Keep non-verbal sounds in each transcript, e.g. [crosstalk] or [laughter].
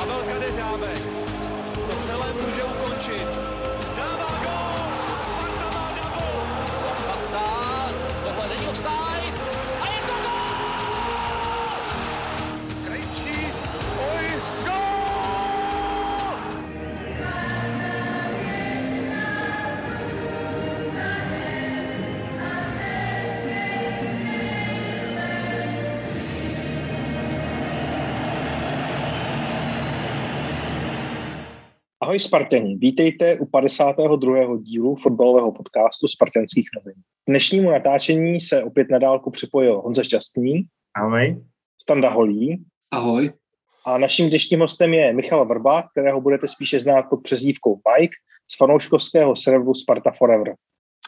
Pavel Kadeřábek to celé může ukončit. Ahoj Spartani, vítejte u 52. dílu fotbalového podcastu Spartanských novin. K dnešnímu natáčení se opět na dálku připojil Honza Šťastný, Ahoj. Standa Holí Ahoj. a naším dnešním hostem je Michal Vrba, kterého budete spíše znát pod přezdívkou Mike z fanouškovského serveru Sparta Forever.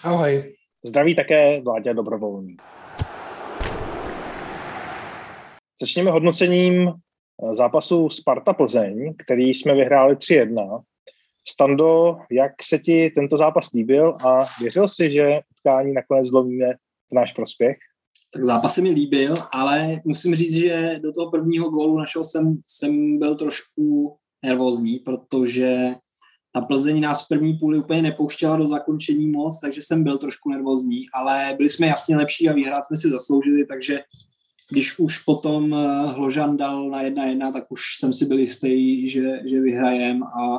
Ahoj. Zdraví také Vláďa Dobrovolný. Začněme hodnocením zápasu Sparta Plzeň, který jsme vyhráli 3-1. Stando, jak se ti tento zápas líbil a věřil jsi, že utkání nakonec zlomíme v náš prospěch? Tak zápas se mi líbil, ale musím říct, že do toho prvního gólu našeho jsem, jsem byl trošku nervózní, protože ta Plzeň nás v první půli úplně nepouštěla do zakončení moc, takže jsem byl trošku nervózní, ale byli jsme jasně lepší a vyhrát jsme si zasloužili, takže když už potom eh, Hložan dal na jedna jedna, tak už jsem si byl jistý, že, že vyhrajem a,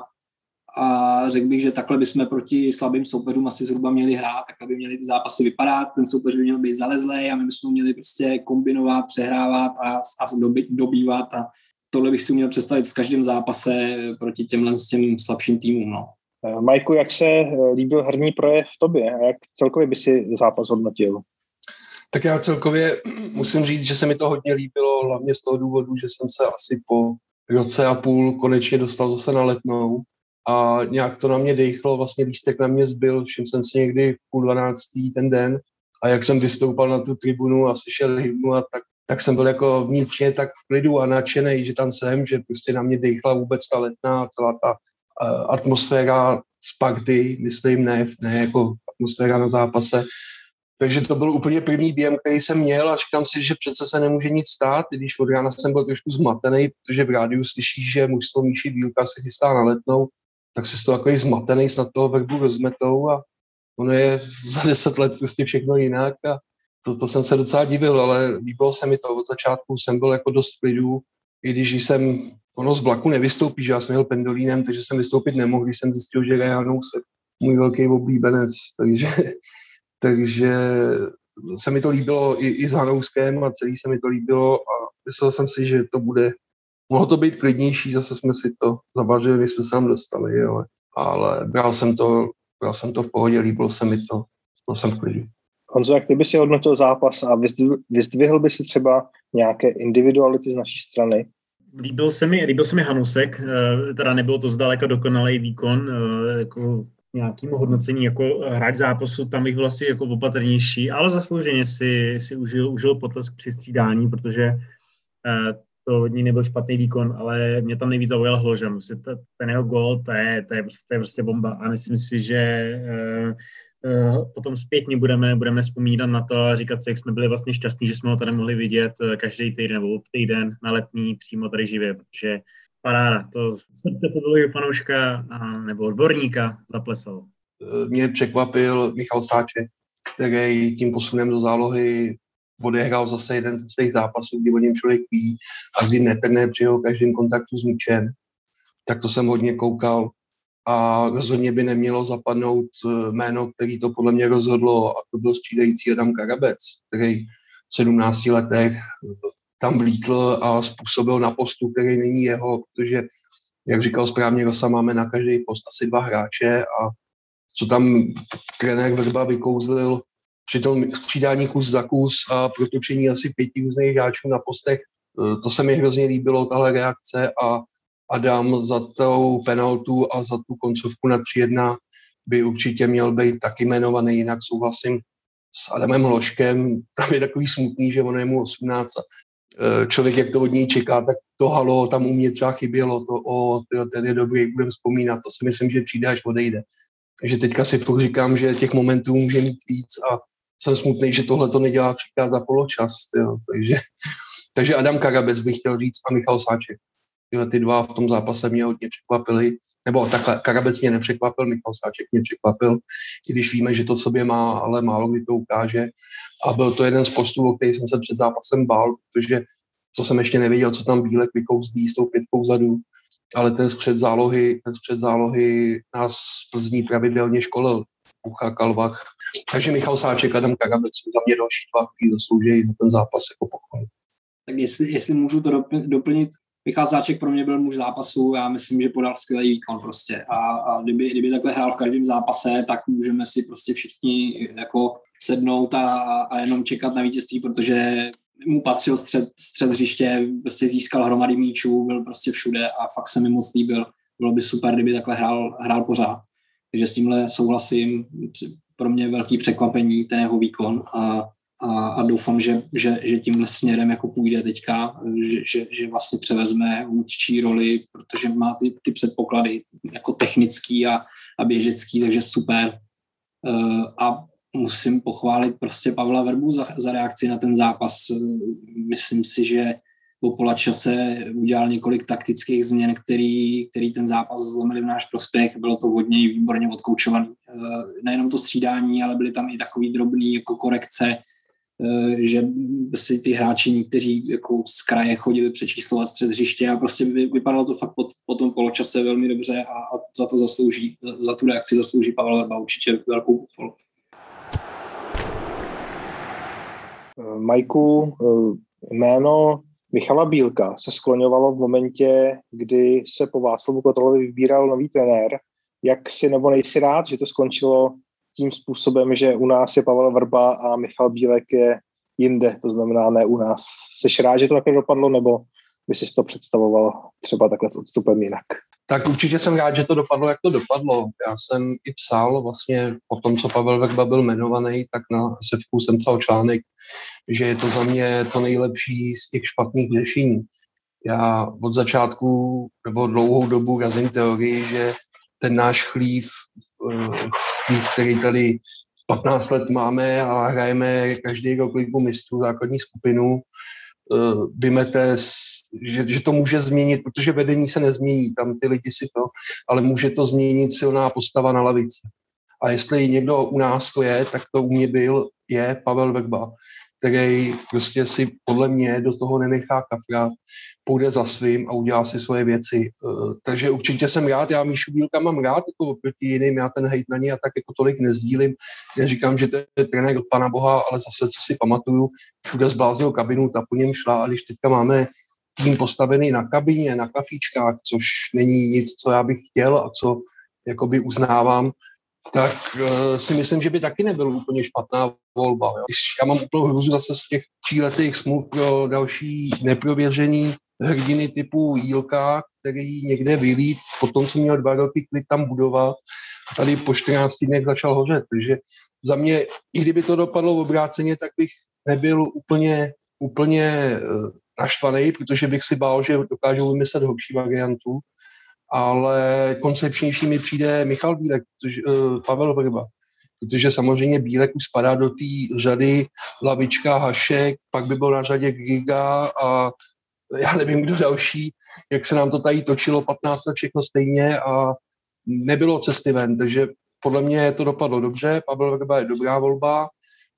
a řekl bych, že takhle bychom proti slabým soupeřům asi zhruba měli hrát, takhle by měly ty zápasy vypadat, ten soupeř by měl být zalezlý a my bychom měli prostě kombinovat, přehrávat a, a doby, dobývat a tohle bych si uměl představit v každém zápase proti těmhle s těm slabším týmům. No. Eh, Majku, jak se eh, líbil herní projev tobě a jak celkově by si zápas hodnotil? Tak já celkově [clears throat] musím říct, že se mi to hodně líbilo, hlavně z toho důvodu, že jsem se asi po roce a půl konečně dostal zase na letnou a nějak to na mě dejchlo, vlastně lístek na mě zbyl, všim jsem si někdy v půl dvanáctý ten den. A jak jsem vystoupal na tu tribunu a slyšel hymnu a tak, tak jsem byl jako vnitřně tak v klidu a nadšený, že tam jsem, že prostě na mě dejchla vůbec ta letná, celá ta uh, atmosféra z Party, myslím, ne, ne jako atmosféra na zápase, takže to byl úplně první během, který jsem měl a říkám si, že přece se nemůže nic stát, i když od rána jsem byl trošku zmatený, protože v rádiu slyšíš, že mužstvo Míši Bílka se chystá na letnou, tak si z toho takový zmatený, snad toho verbu rozmetou a ono je za deset let prostě všechno jinak a to, to jsem se docela divil, ale líbilo se mi to. Od začátku, jsem byl jako dost klidu, i když jsem, ono z vlaku nevystoupí, že já jsem jel pendolínem, takže jsem vystoupit nemohl, když jsem zjistil, že Rejanou se můj velký oblíbenec, takže [laughs] takže se mi to líbilo i, i s Hanouskem a celý se mi to líbilo a myslel jsem si, že to bude, mohlo to být klidnější, zase jsme si to zavařili, když jsme se tam dostali, ale, ale bral jsem to, bral jsem to v pohodě, líbilo se mi to, byl jsem v klidu. Honzo, jak ty by si hodnotil zápas a vyzdvihl by si třeba nějaké individuality z naší strany? Líbil se mi, líbil se mi Hanusek, teda nebylo to zdaleka dokonalý výkon, jako nějakému hodnocení jako hráč zápasu, tam bych byl asi jako opatrnější, ale zaslouženě si, si užil, užil potlesk při střídání, protože uh, to od ní nebyl špatný výkon, ale mě tam nejvíc zaujal Hložan. Ten jeho gol, to je, to, je, prostě, to je prostě bomba a myslím si, že uh, uh, potom zpětně budeme, budeme vzpomínat na to a říkat, jak jsme byli vlastně šťastní, že jsme ho tady mohli vidět každý týden nebo týden na letní přímo tady živě, protože paráda, to srdce fotbalového fanouška a, nebo odborníka zaplesal. Mě překvapil Michal Sáček, který tím posunem do zálohy odehrál zase jeden ze svých zápasů, kdy o něm člověk ví a kdy netrne při jeho každém kontaktu s míčem. Tak to jsem hodně koukal a rozhodně by nemělo zapadnout jméno, který to podle mě rozhodlo a to byl střídající Adam Karabec, který v 17 letech tam vlítl a způsobil na postu, který není jeho, protože, jak říkal správně Rosa, máme na každý post asi dva hráče a co tam trenér Vrba vykouzlil při tom střídání kus za kus a protočení asi pěti různých hráčů na postech, e, to se mi hrozně líbilo, tahle reakce a Adam za tou penaltu a za tu koncovku na 3-1 by určitě měl být taky jmenovaný, jinak souhlasím s Adamem Hloškem, tam je takový smutný, že on je mu 18 Eh, člověk, jak to od něj čeká, tak to halo tam u mě třeba chybělo, to o, ten je dobrý, budeme vzpomínat, to si myslím, že přijde, až odejde. Takže teďka si říkám, že těch momentů může mít víc a jsem smutný, že tohle to nedělá třikrát za poločas. Tyjo. Takže, takže Adam Karabec bych chtěl říct a Michal Sáček. tyhle ty dva v tom zápase mě hodně překvapili, nebo takhle, Karabec mě nepřekvapil, Michal Sáček mě překvapil, i když víme, že to sobě má, ale málo kdy to ukáže. A byl to jeden z postů, o který jsem se před zápasem bál, protože co jsem ještě nevěděl, co tam Bílek vykouzdí s tou pětkou vzadu, ale ten střed zálohy, ten střed zálohy nás z Plzní pravidelně školil. Pucha, Kalvach. Takže Michal Sáček, Adam Karabec jsou za mě další dva, kteří zaslouží za ten zápas jako pochvalu. Tak jestli, jestli můžu to doplnit, Michal Záček pro mě byl muž zápasu, já myslím, že podal skvělý výkon prostě. A, a kdyby, kdyby takhle hrál v každém zápase, tak můžeme si prostě všichni jako sednout a, a jenom čekat na vítězství, protože mu patřil střed, střed hřiště, prostě získal hromady míčů, byl prostě všude a fakt se mi moc líbil. Bylo by super, kdyby takhle hrál, hrál pořád. Takže s tímhle souhlasím. Pro mě velký překvapení ten jeho výkon a a, a doufám, že, že, že tímhle směrem jako půjde teďka, že, že, že vlastně převezme vůdčí roli, protože má ty, ty předpoklady jako technický a, a běžecký, takže super. Uh, a musím pochválit prostě Pavla Verbu za, za reakci na ten zápas. Myslím si, že po polačase udělal několik taktických změn, který, který ten zápas zlomili v náš prospěch. Bylo to hodně výborně odkoučovaný. Nejenom to střídání, ale byly tam i takový drobný jako korekce, Eh, že si ty hráči někteří jako z kraje chodili přečíslovat střed hřiště a prostě vypadalo to fakt po, po tom poločase velmi dobře a, a za to zaslouží, za tu reakci zaslouží Pavel Verba určitě velkou pochvalu. Eh, Majku, eh, jméno Michala Bílka se skloňovalo v momentě, kdy se po Václavu Kotolovi vybíral nový trenér. Jak si nebo nejsi rád, že to skončilo tím způsobem, že u nás je Pavel Vrba a Michal Bílek je jinde, to znamená ne u nás. Jsi rád, že to takhle dopadlo, nebo by si to představoval třeba takhle s odstupem jinak? Tak určitě jsem rád, že to dopadlo, jak to dopadlo. Já jsem i psal vlastně po tom, co Pavel Verba byl jmenovaný, tak na SFku jsem psal článek, že je to za mě to nejlepší z těch špatných řešení. Já od začátku nebo dlouhou dobu razím teorii, že ten náš chlív, eh, chlív, který tady 15 let máme a hrajeme každý rok ligu mistrů základní skupinu, vymete, že, že to může změnit, protože vedení se nezmění, tam ty lidi si to, ale může to změnit silná postava na lavici. A jestli někdo u nás to je, tak to u mě byl, je Pavel Verba který prostě si podle mě do toho nenechá kafra, půjde za svým a udělá si svoje věci. Eh, takže určitě jsem rád, já Míšu Bílka mám rád, jako oproti jiným, já ten hejt na ní a tak jako tolik nezdílím. Neříkám, že to je trenér od pana Boha, ale zase, co si pamatuju, všude zbláznil kabinu, ta po něm šla a když teďka máme tým postavený na kabině, na kafíčkách, což není nic, co já bych chtěl a co jakoby uznávám, tak uh, si myslím, že by taky nebyl úplně špatná volba. Jo. Když já mám úplnou hruzu zase z těch tříletých smluv pro další neprověřený hrdiny typu Jílka, který někde vylít, potom co měl dva roky klid tam budovat, a tady po 14 dnech začal hořet. Takže za mě, i kdyby to dopadlo v obráceně, tak bych nebyl úplně, úplně eh, naštvaný, protože bych si bál, že dokážou vymyslet horší variantu ale koncepčnější mi přijde Michal Bílek, protože, uh, Pavel Vrba, protože samozřejmě Bílek už spadá do té řady Lavička, Hašek, pak by byl na řadě Giga a já nevím, kdo další, jak se nám to tady točilo 15 let všechno stejně a nebylo cesty ven, takže podle mě to dopadlo dobře, Pavel Vrba je dobrá volba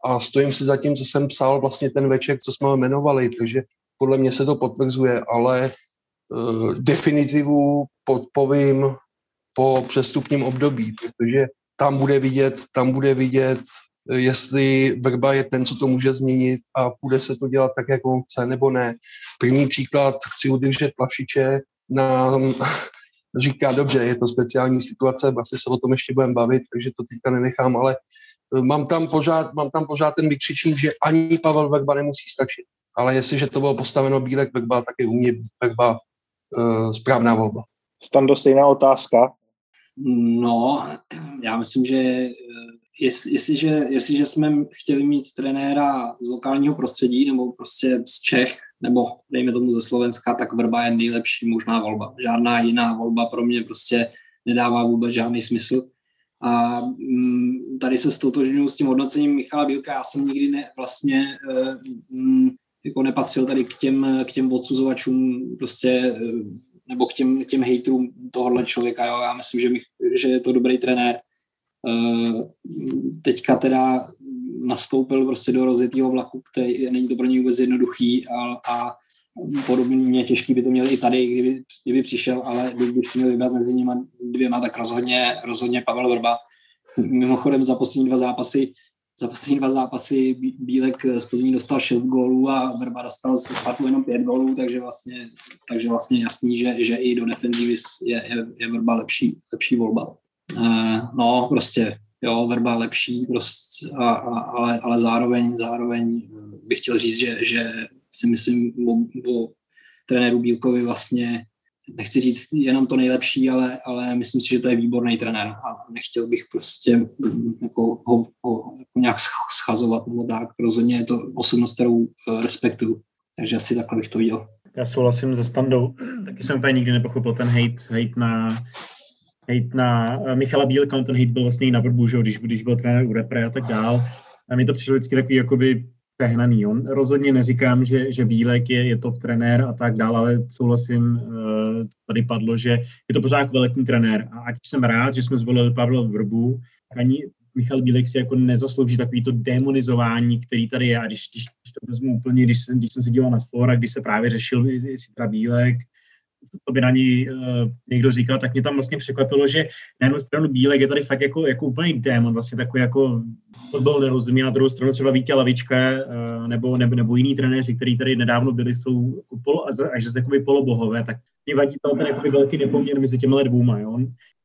a stojím si za tím, co jsem psal vlastně ten večer, co jsme ho jmenovali, takže podle mě se to potvrzuje, ale definitivu povím po přestupním období, protože tam bude vidět, tam bude vidět, jestli Vrba je ten, co to může změnit a bude se to dělat tak, jak on chce, nebo ne. První příklad, chci udržet Plavšiče, nám [laughs] říká, dobře, je to speciální situace, asi se o tom ještě budeme bavit, takže to teďka nenechám, ale eh, mám tam pořád, mám tam pořád ten vykřičník, že ani Pavel Vrba nemusí stačit. Ale jestliže to bylo postaveno Bílek Vrba, tak je u mě Vrba správná volba. Stando, stejná otázka. No, já myslím, že eh, jest, jestliže, jestliže jsme chtěli mít trenéra z lokálního prostředí nebo prostě z Čech, nebo dejme tomu ze Slovenska, tak Vrba je nejlepší možná volba. Žádná jiná volba pro mě prostě nedává vůbec žádný smysl. A mm, tady se stotožňuji s tím hodnocením Michala Bílka. Já jsem nikdy ne, vlastně mm, jako nepatřil tady k těm, k těm odsuzovačům prostě nebo k těm, těm hejtrům tohohle člověka. Jo. Já myslím, že, bych, že je to dobrý trenér. Uh, teďka teda nastoupil prostě do rozjetého vlaku, který není to pro něj vůbec jednoduchý a, a podobně těžký by to měl i tady, kdyby, kdyby přišel, ale kdybych si měl vybrat mezi nimi dvěma, tak rozhodně, rozhodně Pavel Vrba. Mimochodem za poslední dva zápasy za poslední dva zápasy Bílek z Plzní dostal 6 gólů a Vrba dostal se Spartu jenom 5 gólů, takže vlastně, takže vlastně jasný, že, že i do defenzivy je, je, je Vrba lepší, lepší volba. Uh, no, prostě, jo, Vrba lepší, prostě, a, a, ale, ale zároveň, zároveň bych chtěl říct, že, že si myslím o, o trenéru Bílkovi vlastně nechci říct jenom to nejlepší, ale, ale myslím si, že to je výborný trenér a nechtěl bych prostě mm, jako ho, ho jako nějak schazovat nebo tak. Rozhodně je to osobnost, kterou eh, respektuju. Takže asi takhle bych to viděl. Já souhlasím se Standou. Taky jsem úplně nikdy nepochopil ten hate, hate na, hate na eh, Michala Bílka, ten hate byl vlastně i na Vrbu, že, když, když byl trenér u Repre a tak dál. A mi to přišlo vždycky takový jakoby přehnaný. On rozhodně neříkám, že, že Bílek je, je top trenér a tak dále, ale souhlasím, eh, tady padlo, že je to pořád kvalitní trenér. A ať jsem rád, že jsme zvolili Pavla Vrbu, ani Michal Bílek si jako nezaslouží takový to demonizování, který tady je. A když, když, když to vezmu úplně, když jsem, když jsem se díval na fora, když se právě řešil, jestli teda Bílek, to by na ní uh, někdo říkal, tak mě tam vlastně překvapilo, že na jednu stranu Bílek je tady fakt jako, jako úplný démon, vlastně takový jako fotbal nerozumí, na druhou stranu třeba Vítě Lavička uh, nebo, nebo, nebo jiní trenéři, kteří tady nedávno byli, jsou jako polo, až takový polobohové, tak mě vadí to ten jakoby velký nepoměr mezi těmi dvouma, jo?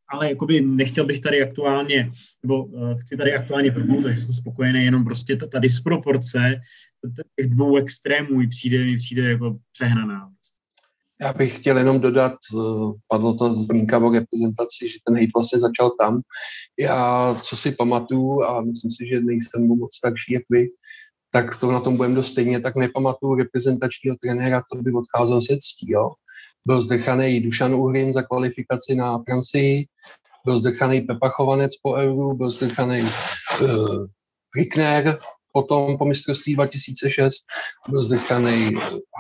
ale jakoby nechtěl bych tady aktuálně, nebo uh, chci tady aktuálně první, takže jsem spokojený, jenom prostě ta, ta disproporce těch dvou extrémů mi přijde, mi přijde jako přehnaná. Já bych chtěl jenom dodat, eh, padlo to zmínka o reprezentaci, že ten hejt vlastně začal tam. Já, co si pamatuju, a myslím si, že nejsem moc starší jak vy, tak to na tom budeme dost stejně, tak nepamatuju reprezentačního trenéra, to by odcházel se ctí, jo. Byl zdrchaný Dušan Uhrin za kvalifikaci na Francii, byl zdrchaný Pepa Chovanec po Euru, byl zdrchaný uh, Rickner, potom po mistrovství 2006 byl zdechaný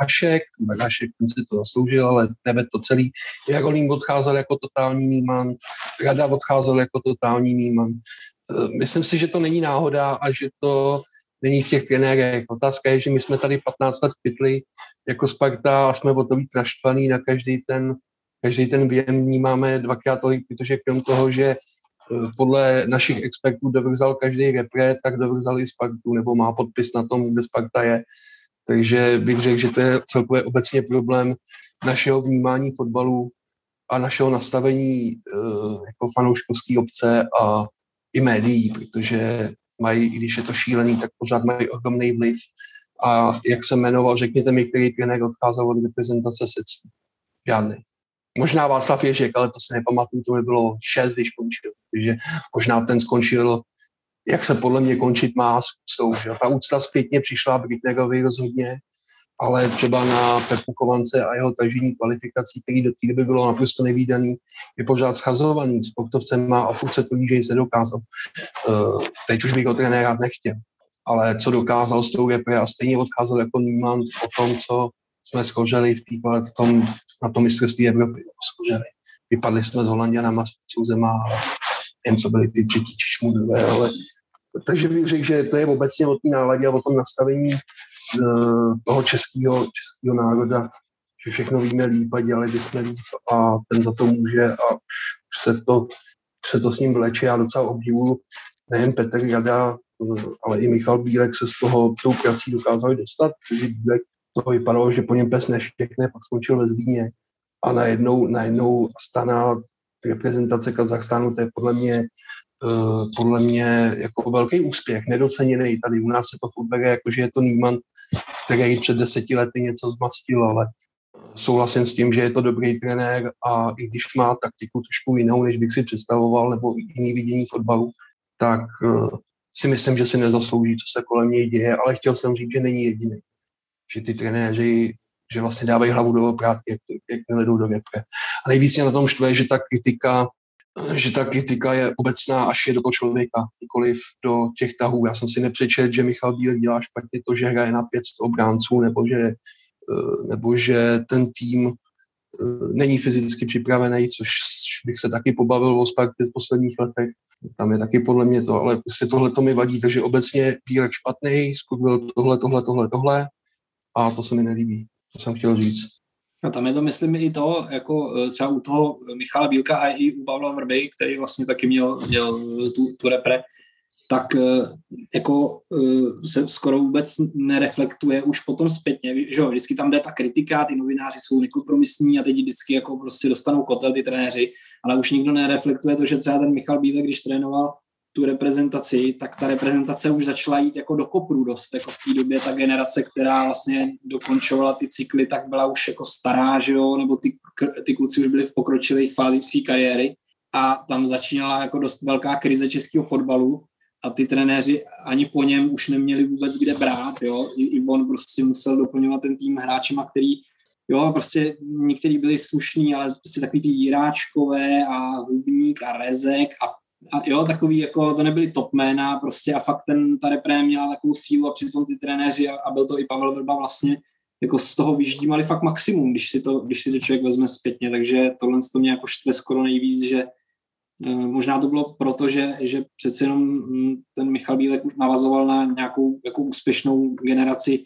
Hašek, Hašek ten si to zasloužil, ale nebe to celý. Jarolím odcházel jako totální níman, Rada odcházel jako totální níman. E, myslím si, že to není náhoda a že to není v těch trenérech. Otázka je, že my jsme tady 15 let pytli jako Sparta a jsme o to víc naštvaný na každý ten, každý ten věm vnímáme dvakrát tolik, protože krom toho, že podle našich expertů dovrzal každý repre, tak dovrzal i Spartu, nebo má podpis na tom, kde Sparta je. Takže bych řekl, že to je celkově obecně problém našeho vnímání fotbalu a našeho nastavení uh, jako fanouškovské obce a i médií, protože mají, i když je to šílený, tak pořád mají ohromný vliv. A jak jsem jmenoval, řekněte mi, který trenér odcházel od reprezentace seců. Žádný. Možná Václav Ježek, ale to si nepamatuju, to by bylo šest, když končil. Takže možná ten skončil, jak se podle mě končit má s úctou. Že? Ta úcta zpětně přišla Britnerovi rozhodně, ale třeba na Pepu Kovance a jeho tažení kvalifikací, který do té doby bylo naprosto nevýdaný, je pořád schazovaný sportovcem má a furt se tvrdí, že se dokázal. Uh, teď už bych ho trenérat nechtěl, ale co dokázal s tou repre a stejně odcházel jako Niemann o tom, co jsme skořeli v týpale tom, na tom mistrovství Evropy. Skořeli. Vypadli jsme s Holanděnama, s Francouzema, jen co byli ty třetí či ale takže bych řekl, že to je obecně o té náladě a o tom nastavení toho českého, českého národa, že všechno víme líp a dělali bychom líp a ten za to může a se to, se to s ním vleče. Já docela obdivuju nejen Petr Jada, eh, ale i Michal Bílek se z toho tou prací dokázali dostat, protože Bílek to vypadalo, že po něm pes neštěkne, pak skončil ve Zlíně a najednou, najednou stana reprezentace Kazachstánu, to je podle mě, uh, podle mě jako velký úspěch, nedoceněný tady. U nás se to furt bere, jako že je to Nýman, který před deseti lety něco zmastil, ale souhlasím s tím, že je to dobrý trenér a i když má taktiku trošku jinou, než bych si představoval, nebo jiný vidění fotbalu, tak uh, si myslím, že si nezaslouží, co se kolem něj děje, ale chtěl jsem říct, že není jediný že ty trenéři že vlastně dávají hlavu do oprátky, jak, jak neledou do repre. A nejvíc mě na tom štve, že ta kritika že ta kritika je obecná až je do toho člověka, nikoliv do těch tahů. Já jsem si nepřečet, že Michal Bílek dělá špatně to, že hraje na 500 obránců, nebo že, eh, nebo že ten tým není fyzicky připravený, což bych se taky pobavil o Spartě v posledních letech. Tam je taky podle mě to, ale prostě tohle to mi vadí, takže obecně Bílek špatný, byl tohle, tohle, tohle, tohle a to se mi nelíbí. To jsem chtěl říct. A tam je to, myslím, i to, jako e, třeba u toho Michala Bílka a i u Pavla Vrby, který vlastně taky měl, měl tu, tu repre, tak e, jako e, se skoro vůbec nereflektuje už potom zpětně, že jo, vždycky tam jde ta kritika, ty novináři jsou nekompromisní a teď vždycky jako prostě dostanou kotel ty trenéři, ale už nikdo nereflektuje to, že třeba ten Michal Bílek, když trénoval tu reprezentaci, tak ta reprezentace už začala jít jako do kopru dost, jako v té době ta generace, která vlastně dokončovala ty cykly, tak byla už jako stará, že jo, nebo ty, ty kluci už byli v pokročilých fázích své kariéry a tam začínala jako dost velká krize českého fotbalu a ty trenéři ani po něm už neměli vůbec kde brát, jo, i, i on prostě musel doplňovat ten tým hráčema, který jo, prostě někteří byli slušní, ale prostě takový ty Jiráčkové a Hubník a Rezek a a jo, takový, jako to nebyly top jména prostě a fakt ten, ta repré měla takovou sílu a přitom ty trenéři a, a byl to i Pavel Vrba vlastně jako z toho vyždímali fakt maximum, když si to, když si to člověk vezme zpětně, takže tohle to mě jako štve skoro nejvíc, že e, možná to bylo proto, že, že přece jenom mm, ten Michal Bílek už navazoval na nějakou jako úspěšnou generaci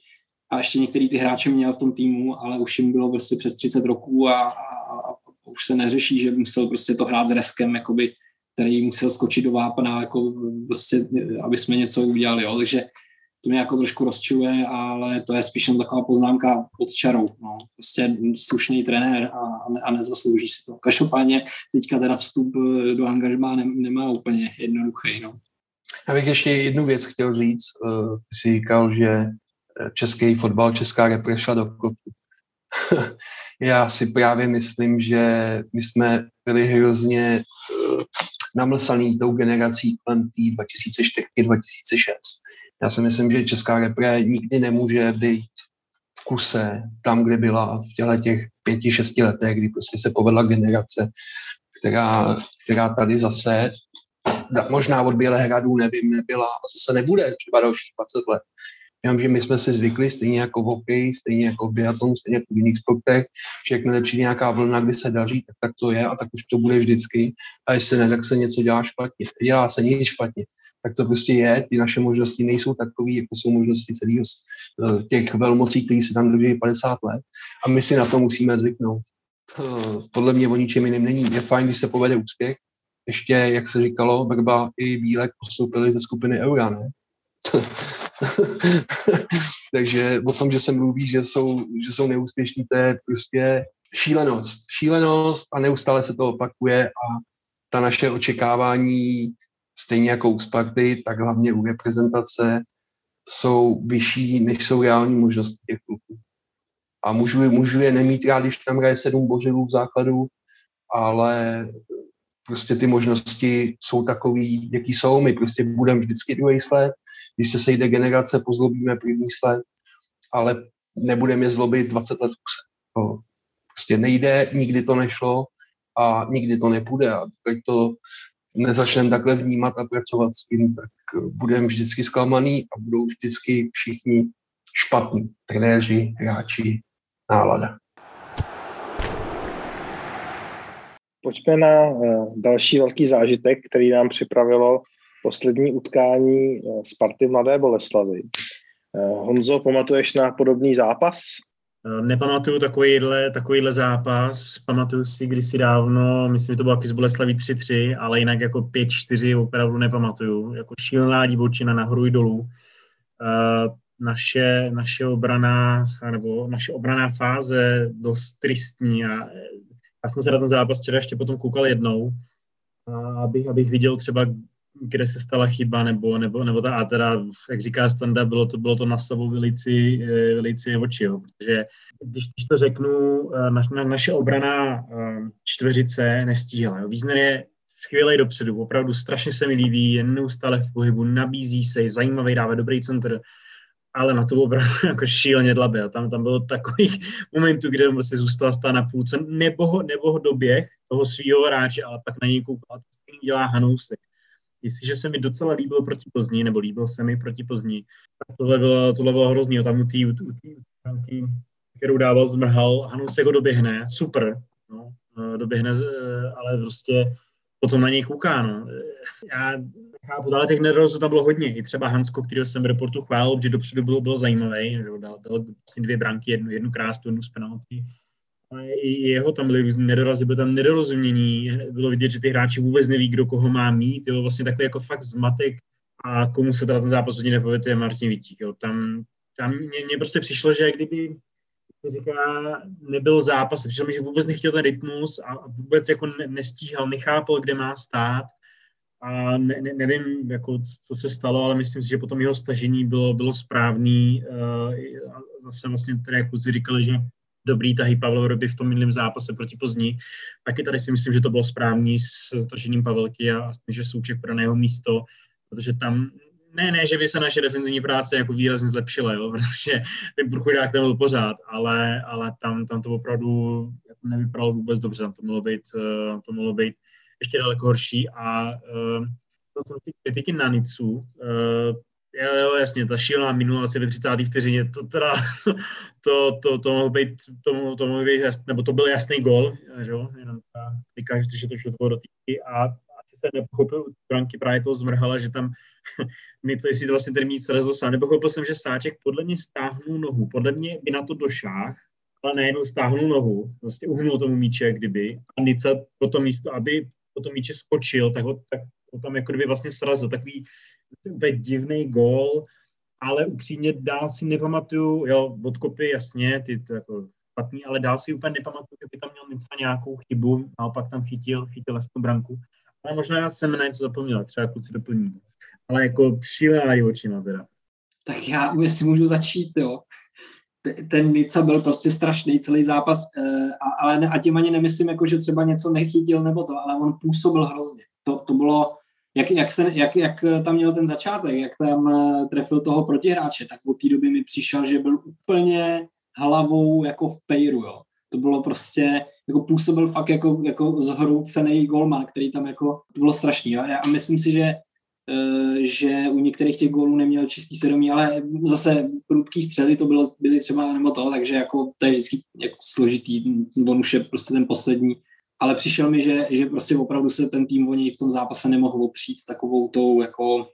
a ještě některý ty hráče měl v tom týmu, ale už jim bylo prostě přes 30 roků a, a, a už se neřeší, že musel prostě to hrát s Reskem, jakoby který musel skočit do vápna, jako prostě, aby jsme něco udělali, jo. takže to mě jako trošku rozčiluje, ale to je spíš jen taková poznámka pod čarou. No. Prostě slušný trenér a, a nezaslouží si to. Každopádně teďka teda vstup do angažmá ne, nemá úplně jednoduchý. No. Já bych ještě jednu věc chtěl říct. Uh, jsi říkal, že český fotbal, česká repre šla do kopu. [laughs] Já si právě myslím, že my jsme byli hrozně namlsaný tou generací kolem 2004-2006. Já si myslím, že česká repre nikdy nemůže být v kuse tam, kde byla v těchto těch pěti, šesti letech, kdy prostě se povedla generace, která, která tady zase možná od Bělehradu, nevím, nebyla a zase nebude třeba dalších 20 let. Já vím, že my jsme si zvykli, stejně jako v hokeji, stejně jako v biatlonu, stejně jako v jiných sportech, že jakmile přijde nějaká vlna, kdy se daří, tak, tak to je a tak už to bude vždycky. A jestli ne, tak se něco dělá špatně. Dělá se nic špatně. Tak to prostě je, ty naše možnosti nejsou takové, jako jsou možnosti celých eh, těch velmocí, které se tam drží 50 let. A my si na to musíme zvyknout. Podle mě o ničem jiným není. Je fajn, když se povede úspěch. Ještě, jak se říkalo, Brba i Bílek postoupili ze skupiny Eura, ne? [laughs] [laughs] Takže o tom, že se mluví, že jsou, že jsou neúspěšní, to je prostě šílenost. Šílenost a neustále se to opakuje a ta naše očekávání, stejně jako u Sparty, tak hlavně u reprezentace, jsou vyšší, než jsou reální možnosti těch kluků. A můžu, můžu je nemít rád, když tam hraje sedm božilů v základu, ale prostě ty možnosti jsou takový, jaký jsou. My prostě budeme vždycky druhý sled, když se sejde generace, pozlobíme první sled, ale nebudeme je zlobit 20 let kuse. To prostě nejde, nikdy to nešlo a nikdy to nepůjde. A když to nezačneme takhle vnímat a pracovat s tím, tak budeme vždycky zklamaný a budou vždycky všichni špatní. Trenéři, hráči, nálada. Pojďme na eh, další velký zážitek, který nám připravilo poslední utkání eh, Sparty Mladé Boleslavy. Eh, Honzo, pamatuješ na podobný zápas? Eh, nepamatuju takovýhle, takovýhle zápas, pamatuju si kdysi dávno, myslím, že to bylo taky z Boleslaví 3-3, ale jinak jako 5-4 opravdu nepamatuju. Jako šílená divočina nahoru i dolů. Naše, naše obraná, nebo naše obraná fáze dost tristní a já jsem se na ten zápas včera ještě potom koukal jednou, abych, abych viděl třeba, kde se stala chyba, nebo, nebo, nebo ta, a teda, jak říká Standa, bylo to, bylo to na sobou velici, eh, velici oči, jo, protože když, když to řeknu, eh, na, na, naše obrana eh, čtveřice nestíhala. Jo. Význam je skvělý dopředu, opravdu strašně se mi líbí, je neustále v pohybu, nabízí se, zajímavý, dává dobrý centr, ale na tu obranu [laughs] jako šíleně dlabe. A tam, tam bylo takový [laughs] momentů, kde on prostě zůstal stát na půlce, nebo nebo doběh toho svého hráče, ale pak na něj koukal, dělá Hanousek jestliže se mi docela líbil proti Plzni, nebo líbil se mi proti Plzni, tak tohle bylo, tohle bylo hrozný. Tam u té kterou dával zmrhal, Hanusek ho doběhne, super, no, doběhne, ale prostě potom na něj kouká, no. Já chápu, ale těch nerozů tam bylo hodně. I třeba Hansko, který jsem v reportu chválil, že dopředu bylo, bylo zajímavý, že dal, dal vlastně dvě branky, jednu, jednu krásnou, jednu z penalty. I jeho tam byly různé nedorazy, bylo tam nedorozumění, bylo vidět, že ty hráči vůbec neví, kdo koho má mít, jo, vlastně takový jako fakt zmatek a komu se teda ten zápas hodně nepovede, je Martin Vítík, jo. Tam, tam mě, mě, prostě přišlo, že kdyby říká, nebyl zápas, přišlo mi, že vůbec nechtěl ten rytmus a vůbec jako nestíhal, nechápal, kde má stát a ne, ne, nevím, jako, co se stalo, ale myslím si, že potom jeho stažení bylo, bylo správný. Uh, a zase vlastně tady, kluci říkali, že dobrý tahy Pavel Roby v tom minulém zápase proti Pozdní, taky tady si myslím, že to bylo správný s stažením Pavelky a, a že Souček pro jeho místo, protože tam ne, ne, že by se naše defenzivní práce jako výrazně zlepšila, jo, [laughs] protože ten průchodák tam byl pořád, ale, ale tam, tam to opravdu jako nevypadalo vůbec dobře, tam to mohlo být, uh, to mohlo být ještě daleko horší a uh, to jsou ty kritiky na Nicu. Jo, jo, jasně, ta šílená minula asi ve 30. vteřině, to teda, [laughs] to, to, to mohlo být, to, to mohlo být jasný, nebo to byl jasný gol, že jo, jenom ta klika, že to šlo toho do týky a asi se nepochopil branky právě toho zmrhala, že tam [laughs] něco, jestli to vlastně ten mít srazil sám, nepochopil jsem, že Sáček podle mě stáhnul nohu, podle mě by na to došáh, ale najednou stáhnul nohu, vlastně uhnul tomu míče, kdyby, a Nica po to místo, aby po tom míče skočil, tak ho, tak ho tam jako kdyby vlastně srazil. Takový úplně divný gól, ale upřímně dál si nepamatuju, jo, od kopy jasně, ty to jako špatný, ale dál si úplně nepamatuju, že by tam měl něco nějakou chybu, naopak tam chytil, chytil tu branku. Ale možná já jsem na něco zapomněl, třeba kluci doplní. Ale jako šílená očima teda. Tak já, jestli můžu začít, jo ten Nica byl prostě strašný celý zápas, eh, ale a tím ani nemyslím, jako, že třeba něco nechytil nebo to, ale on působil hrozně. To, to bylo, jak, jak, se, jak, jak tam měl ten začátek, jak tam eh, trefil toho protihráče, tak od té doby mi přišel, že byl úplně hlavou jako v pejru, jo. To bylo prostě, jako působil fakt jako, jako zhroucený golman, který tam jako, to bylo strašný. Jo. A myslím si, že Eh, že u některých těch gólů neměl čistý svědomí, ale zase prudký střely to bylo, byly třeba nebo to, takže jako to je vždycky jako složitý, on už je prostě ten poslední, ale přišel mi, že, že prostě opravdu se ten tým o něj v tom zápase nemohl opřít takovou tou jako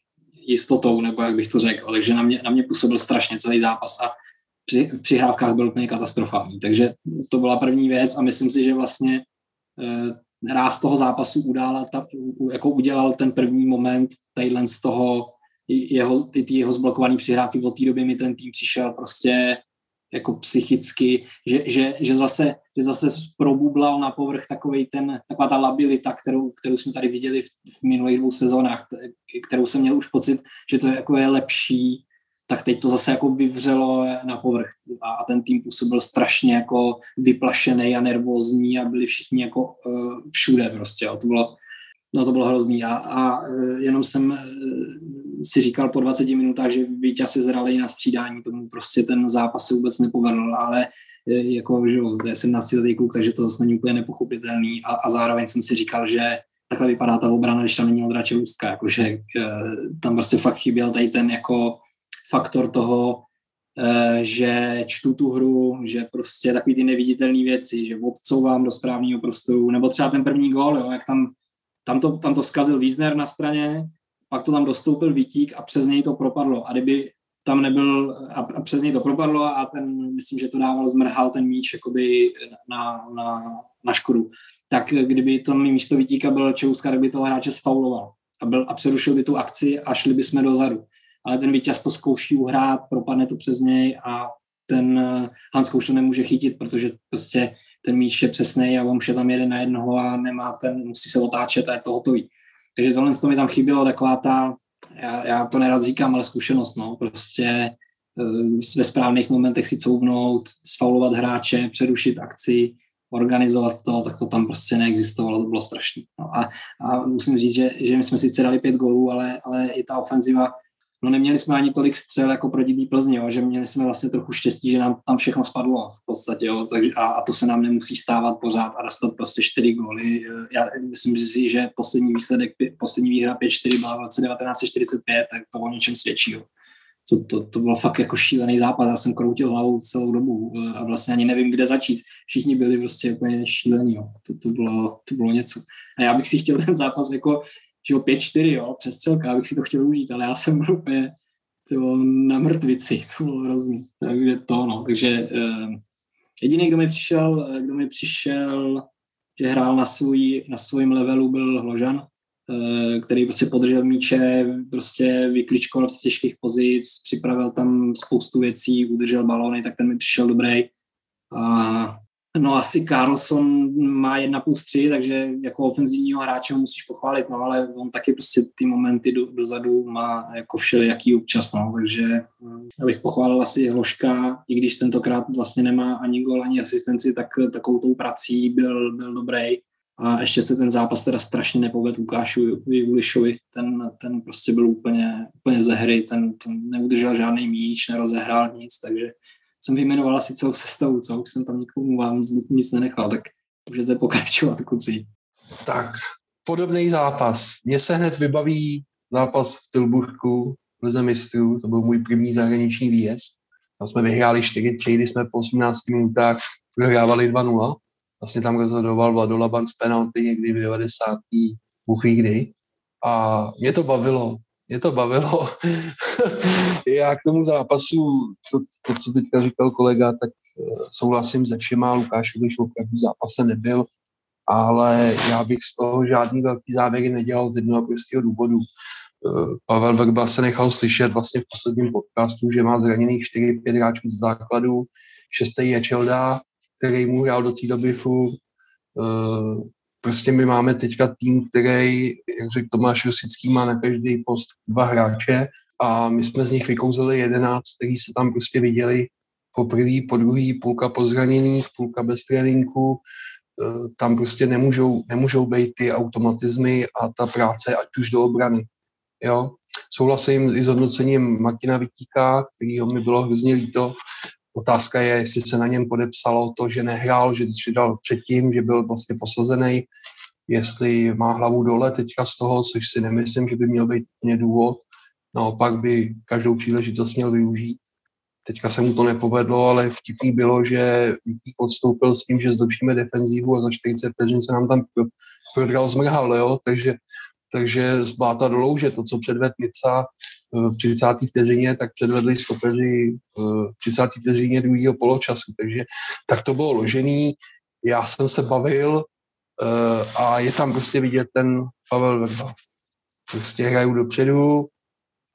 jistotou, nebo jak bych to řekl, takže na mě, na mě působil strašně celý zápas a při, v přihrávkách byl úplně katastrofální, takže to byla první věc a myslím si, že vlastně eh, ráz toho zápasu udála, ta, jako udělal ten první moment tadyhle z toho jeho, ty, ty jeho zblokované přihrávky, od té doby mi ten tým přišel prostě jako psychicky, že, že, že, zase, že zase probublal na povrch takový ten, taková ta labilita, kterou, kterou jsme tady viděli v, v minulých dvou sezónách, kterou jsem měl už pocit, že to je, jako je lepší tak teď to zase jako vyvřelo na povrch a, a ten tým působil strašně jako vyplašený a nervózní a byli všichni jako uh, všude prostě, jo. to bylo no to bylo hrozný. A, a uh, jenom jsem uh, si říkal po 20 minutách, že Víťa se zralej na střídání, tomu prostě ten zápas se vůbec nepovedl, ale jako, že jo, to je 17 letý kluk, takže to zase není úplně nepochopitelný. A, a zároveň jsem si říkal, že takhle vypadá ta obrana, když tam není Ondra Ústka, jakože tam prostě fakt chyběl tady ten jako faktor toho, eh, že čtu tu hru, že prostě takový ty neviditelné věci, že odcouvám do správného prostoru, nebo třeba ten první gól, jo, jak tam, tam, to, tam to zkazil Wiesner na straně, pak to tam dostoupil Vítík a přes něj to propadlo. A kdyby tam nebyl, a, a přes něj to propadlo a ten, myslím, že to dával, zmrhal ten míč jakoby na, na, na škodu. Tak kdyby to místo Vítíka byl Čeuska, tak by toho hráče sfauloval a, byl, a přerušil by tu akci a šli bychom dozadu ale ten vítěz to zkouší uhrát, propadne to přes něj a ten eh, Hans Kouš to nemůže chytit, protože prostě ten míč je přesný a on je tam jeden na jednoho a nemá ten, musí se otáčet a je to hotový. Takže tohle to mi tam chybělo, taková ta, já, já to nerad říkám, ale zkušenost, no, prostě eh, ve správných momentech si couvnout, sfaulovat hráče, přerušit akci, organizovat to, tak to tam prostě neexistovalo, to bylo strašné. No a, a musím říct, že, že my jsme sice dali pět gólů, ale, ale i ta ofenziva no neměli jsme ani tolik střel jako proti té Plzni, jo, že měli jsme vlastně trochu štěstí, že nám tam všechno spadlo v podstatě, jo, takže, a, a, to se nám nemusí stávat pořád a dostat prostě čtyři góly. Já myslím si, že poslední výsledek, poslední výhra 5-4 byla v roce 1945, tak to o něčem svědčí. Jo. to, to, to byl fakt jako šílený zápas, já jsem kroutil hlavou celou dobu eh, a vlastně ani nevím, kde začít. Všichni byli prostě úplně šílení, jo. To, to, bylo, to bylo něco. A já bych si chtěl ten zápas jako, že 5-4, jo, přestřelka, abych si to chtěl užít, ale já jsem byl úplně to na mrtvici, to bylo hrozný. Takže to, no, takže uh, jediný, kdo mi přišel, kdo mi přišel, že hrál na, svůj, na svém levelu, byl Hložan, Eh, který prostě podržel míče, prostě vykličkoval z těžkých pozic, připravil tam spoustu věcí, udržel balony, tak ten mi přišel dobrý. A no asi Carlson má jedna plus tři, takže jako ofenzivního hráče musíš pochválit, no ale on taky prostě ty momenty do, dozadu má jako všelijaký občas, no, takže abych pochválil asi Hloška, i když tentokrát vlastně nemá ani gol, ani asistenci, tak takovou tou prací byl, byl dobrý a ještě se ten zápas teda strašně nepovedl Lukášu Julišovi. Ten, ten prostě byl úplně, úplně ze hry, ten, ten neudržel žádný míč, nerozehrál nic, takže jsem vyjmenoval asi celou sestavu, co už jsem tam nikomu vám nic nenechal, tak můžete pokračovat, kluci. Tak, podobný zápas. Mně se hned vybaví zápas v Tilburku v mistrů, to byl můj první zahraniční výjezd. Tam jsme vyhráli 4-3, kdy jsme po 18 minutách prohrávali 2-0 Vlastně tam rozhodoval Vlado Laban z penalty někdy v 90. buchví kdy. A mě to bavilo. Mě to bavilo. [laughs] Já k tomu zápasu, to, to, co teďka říkal kolega, tak eh, souhlasím se všema. Lukáš když opravdu zápase nebyl, ale já bych z toho žádný velký závěry nedělal z jednoho prostého důvodu. Eh, Pavel Vrba se nechal slyšet vlastně v posledním podcastu, že má zraněných 4-5 hráčů z základu, šestý je Čelda, který mu hrál do té doby furt. Prostě my máme teďka tým, který, jak řekl Tomáš Rosický, má na každý post dva hráče a my jsme z nich vykouzeli jedenáct, kteří se tam prostě viděli po prvý, po druhý, půlka po zraněních, půlka bez tréninku, uh, tam prostě nemůžou, nemůžou být ty automatizmy a ta práce, ať už do obrany. Jo? Souhlasím i s hodnocením Martina Vitíka, kterýho mi bylo hrozně líto, Otázka je, jestli se na něm podepsalo to, že nehrál, že dal předtím, že byl vlastně posazený, jestli má hlavu dole teďka z toho, což si nemyslím, že by měl být úplně důvod. Naopak by každou příležitost měl využít. Teďka se mu to nepovedlo, ale vtipný bylo, že Vítík odstoupil s tím, že zlepšíme defenzívu a za 40 vteřin se nám tam prodral zmrhal, jo? takže takže z bláta do louže, to, co předved Nica v 30. vteřině, tak předvedli stopeři eh, v 30. vteřině druhého poločasu, takže tak to bylo ložený. Já jsem se bavil eh, a je tam prostě vidět ten Pavel Verba. Prostě hraju dopředu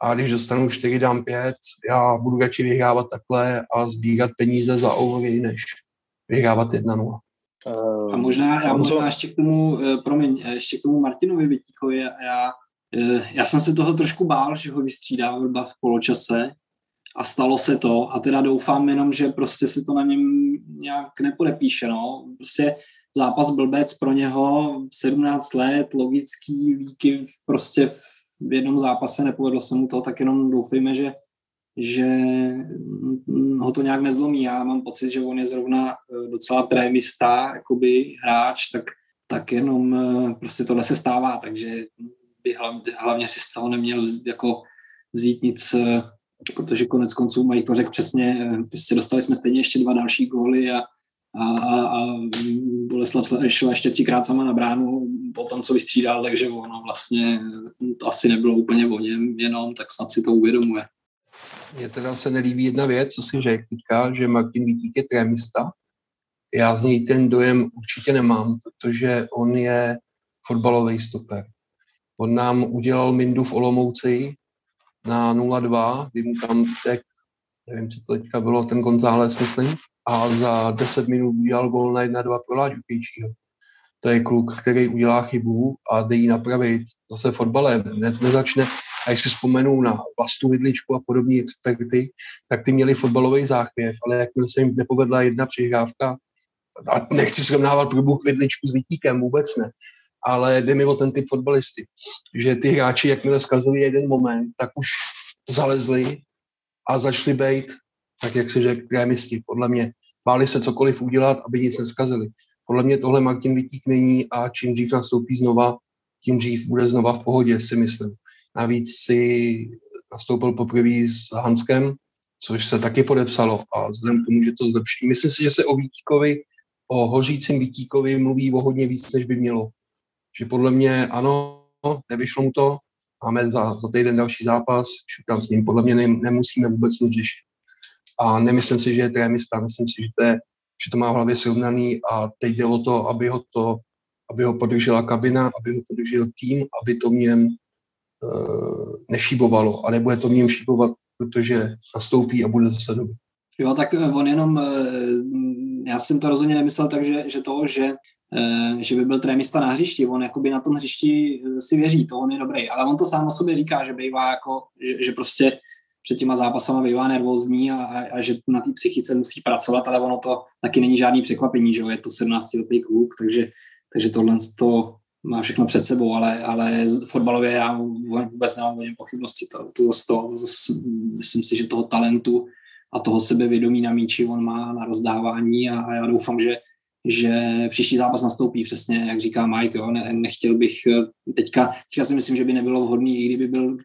a když dostanu 4, dám 5, já budu radši vyhrávat takhle a sbírat peníze za overy, než vyhrávat 1-0. Uh, a možná, já možná ještě k tomu, promiň, eh, ještě k tomu Martinovi Vytíkovi, já, já jsem se toho trošku bál, že ho vystřídá Vrba v poločase a stalo se to a teda doufám jenom, že prostě se to na něm nějak nepodepíše, no. Prostě zápas blbec pro něho, 17 let, logický výkyv prostě v jednom zápase nepovedlo se mu to, tak jenom doufejme, že že ho to nějak nezlomí. Já mám pocit, že on je zrovna eh, docela trémista, jakoby hráč, tak, tak jenom eh, prostě tohle se stává, takže by hlavně, si z toho neměl jako vzít nic, eh, protože konec konců mají to řekl přesně, prostě dostali jsme stejně ještě dva další góly a, a, a, a Boleslav šla ještě třikrát sama na bránu po tom, co vystřídal, takže ono vlastně to asi nebylo úplně o něm jenom, tak snad si to uvědomuje. Mně teda se nelíbí jedna věc, co si řekl teďka, že Martin Vítík je trémista. Já z něj ten dojem určitě nemám, protože on je fotbalový stoper. On nám udělal Mindu v Olomouci na 0-2, kdy mu tam tek, nevím, co to teďka bylo, ten González, myslím, a za 10 minut udělal gol na 1-2 pro Láďu Kejčího to je kluk, který udělá chybu a jde ji napravit. Zase fotbalem dnes nezačne. A jestli vzpomenu na Vlastu Vidličku a podobní experty, tak ty měli fotbalový záchvěv, ale jakmile se jim nepovedla jedna přihrávka, a nechci srovnávat průběh Vidličku s Vítíkem, vůbec ne, ale jde mi o ten typ fotbalisty, že ty hráči, jakmile zkazují jeden moment, tak už zalezli a začali být, tak jak se řekl, trémisti, podle mě. Báli se cokoliv udělat, aby nic neskazili. Podle mě tohle Martin Vitík není a čím dřív nastoupí znova, tím dřív bude znova v pohodě, si myslím. Navíc si, nastoupil poprvé s Hanskem, což se taky podepsalo a vzhledem k tomu, že to zlepší. Myslím si, že se o Vítíkovi, o hořícím Vítíkovi mluví o hodně víc, než by mělo. Že podle mě ano, nevyšlo mu to, máme za, za týden další zápas, tam s ním podle mě ne, nemusíme vůbec nic řešit. A nemyslím si, že je trémista, myslím si, že to, je, že to má v hlavě srovnaný a teď jde o to, aby ho to aby ho podržela kabina, aby ho podržel tým, aby to v uh, nešíbovalo a nebude to v šíbovat, protože nastoupí a bude zase dobrý. Jo, tak on jenom, eh, já jsem to rozhodně nemyslel tak, že, že to, že, že by byl trémista na hřišti, on jakoby na tom hřišti si věří, to on je dobrý, ale on to sám o sobě říká, že bývá jako, že, že prostě před těma zápasama bývá nervózní a, a, a že na té psychice musí pracovat, ale ono to taky není žádný překvapení, že jo, je to 17 letý kluk, takže takže tohle to má všechno před sebou, ale, ale fotbalově já vůbec nemám o něm pochybnosti. To, to zase to, to zase, myslím si, že toho talentu a toho sebevědomí na míči on má na rozdávání a, a já doufám, že, že příští zápas nastoupí přesně, jak říká Mike, jo, ne, nechtěl bych teďka, teďka si myslím, že by nebylo vhodný, i kdyby byl,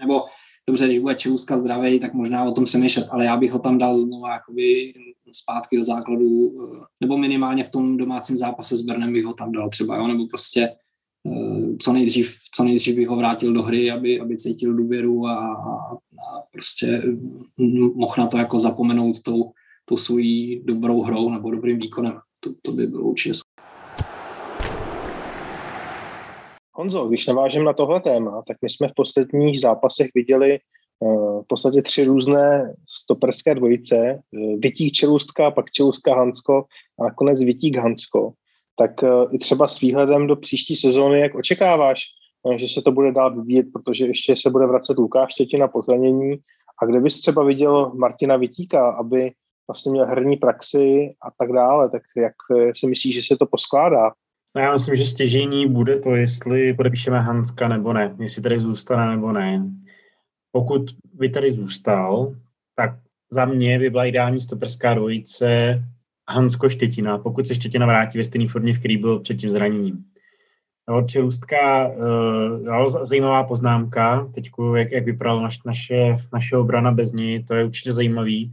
nebo dobře, když bude Čelůzka zdravý, tak možná o tom přemýšlet, ale já bych ho tam dal znovu jakoby zpátky do základu, eh, nebo minimálně v tom domácím zápase s Bernem bych ho tam dal třeba, jo, nebo prostě eh, co nejdřív, co nejdřív bych ho vrátil do hry, aby, aby cítil důvěru a, a, a prostě hm, mohl na to jako zapomenout tou, tou svojí dobrou hrou nebo dobrým výkonem. To, to by bylo určitě Honzo, když navážem na tohle téma, tak my jsme v posledních zápasech viděli uh, v podstatě tři různé stoperské dvojice. Uh, Vitík Čelůstka, pak Čelůstka Hansko a nakonec Vitík Hansko. Tak uh, i třeba s výhledem do příští sezóny, jak očekáváš, že se to bude dál vyvíjet, protože ještě se bude vracet Lukáš Štětina po zranění. A kde bys třeba viděl Martina Vitíka, aby vlastně měl herní praxi a tak dále, tak jak si myslíš, že se to poskládá? No já myslím, že stěžení bude to, jestli podepíšeme Hanska nebo ne, jestli tady zůstane nebo ne. Pokud by tady zůstal, tak za mě by byla ideální stoperská dvojice Hansko Štětina, pokud se Štětina vrátí ve stejné formě, v který byl před tím zraněním. No, Čelůstka, uh, zajímavá poznámka, teď jak, jak vypadala naš, naše, naše obrana bez ní, to je určitě zajímavý,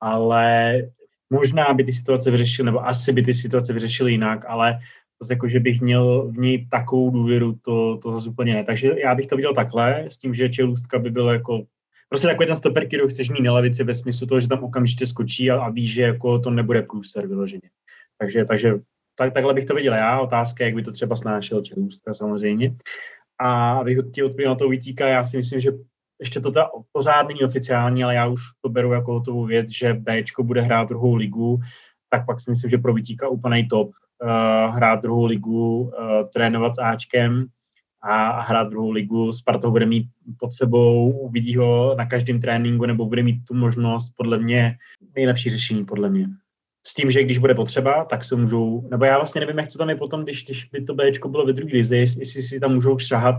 ale možná by ty situace vyřešily, nebo asi by ty situace vyřešily jinak, ale zase jako, že bych měl v něj takovou důvěru, to, to zase úplně ne. Takže já bych to viděl takhle, s tím, že Čelůstka by byl jako prostě takový ten stoper, který chceš mít na levici ve smyslu toho, že tam okamžitě skočí a, a ví, že jako to nebude průser vyloženě. Takže, takže tak, takhle bych to viděl já. Otázka, jak by to třeba snášel Čelůstka samozřejmě. A abych ti odpověděl na to vytíká, já si myslím, že ještě to ta pořád není oficiální, ale já už to beru jako hotovou věc, že Bčko bude hrát druhou ligu, tak pak si myslím, že pro Vytíka úplný top uh, hrát druhou ligu, uh, trénovat s Ačkem a hrát druhou ligu. Spartou bude mít pod sebou, uvidí ho na každém tréninku nebo bude mít tu možnost, podle mě, nejlepší řešení, podle mě. S tím, že když bude potřeba, tak se můžou, nebo já vlastně nevím, jak to tam je potom, když, když by to Bčko bylo ve druhé lize, jestli si tam můžou šahat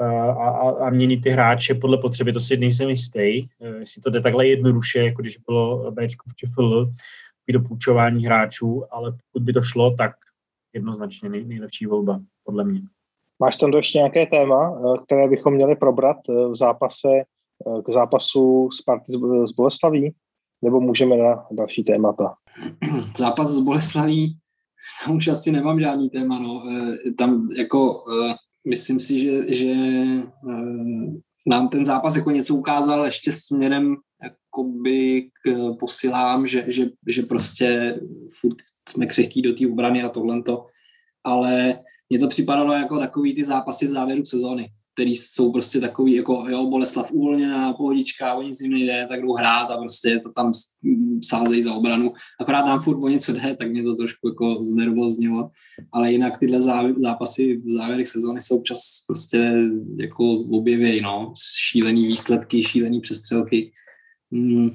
a, a, a měnit ty hráče podle potřeby, to si nejsem jistý, uh, jestli to jde takhle jednoduše, jako když bylo Bčko v ČFL, do půjčování hráčů, ale pokud by to šlo, tak jednoznačně nej, nejlepší volba, podle mě. Máš tam ještě nějaké téma, eh, které bychom měli probrat eh, v zápase eh, k zápasu Sparty z Boleslaví? Nebo můžeme na další témata? [clears throat] Zápas z Boleslaví, tam už asi nemám žádný téma. No. Tam jako myslím si, že, že nám ten zápas jako něco ukázal ještě směrem jakoby k posilám, že, že, že prostě furt jsme křehký do té obrany a tohle to, ale mně to připadalo jako takový ty zápasy v závěru sezóny, který jsou prostě takový, jako jo, Boleslav uvolněná, pohodička, o nic jim nejde, tak jdou hrát a prostě to tam sázejí za obranu. Akorát nám furt o něco jde, tak mě to trošku jako znervoznilo. Ale jinak tyhle zápasy v závěrech sezóny jsou občas prostě jako objevějí, no. Šílený výsledky, šílený přestřelky. Hmm,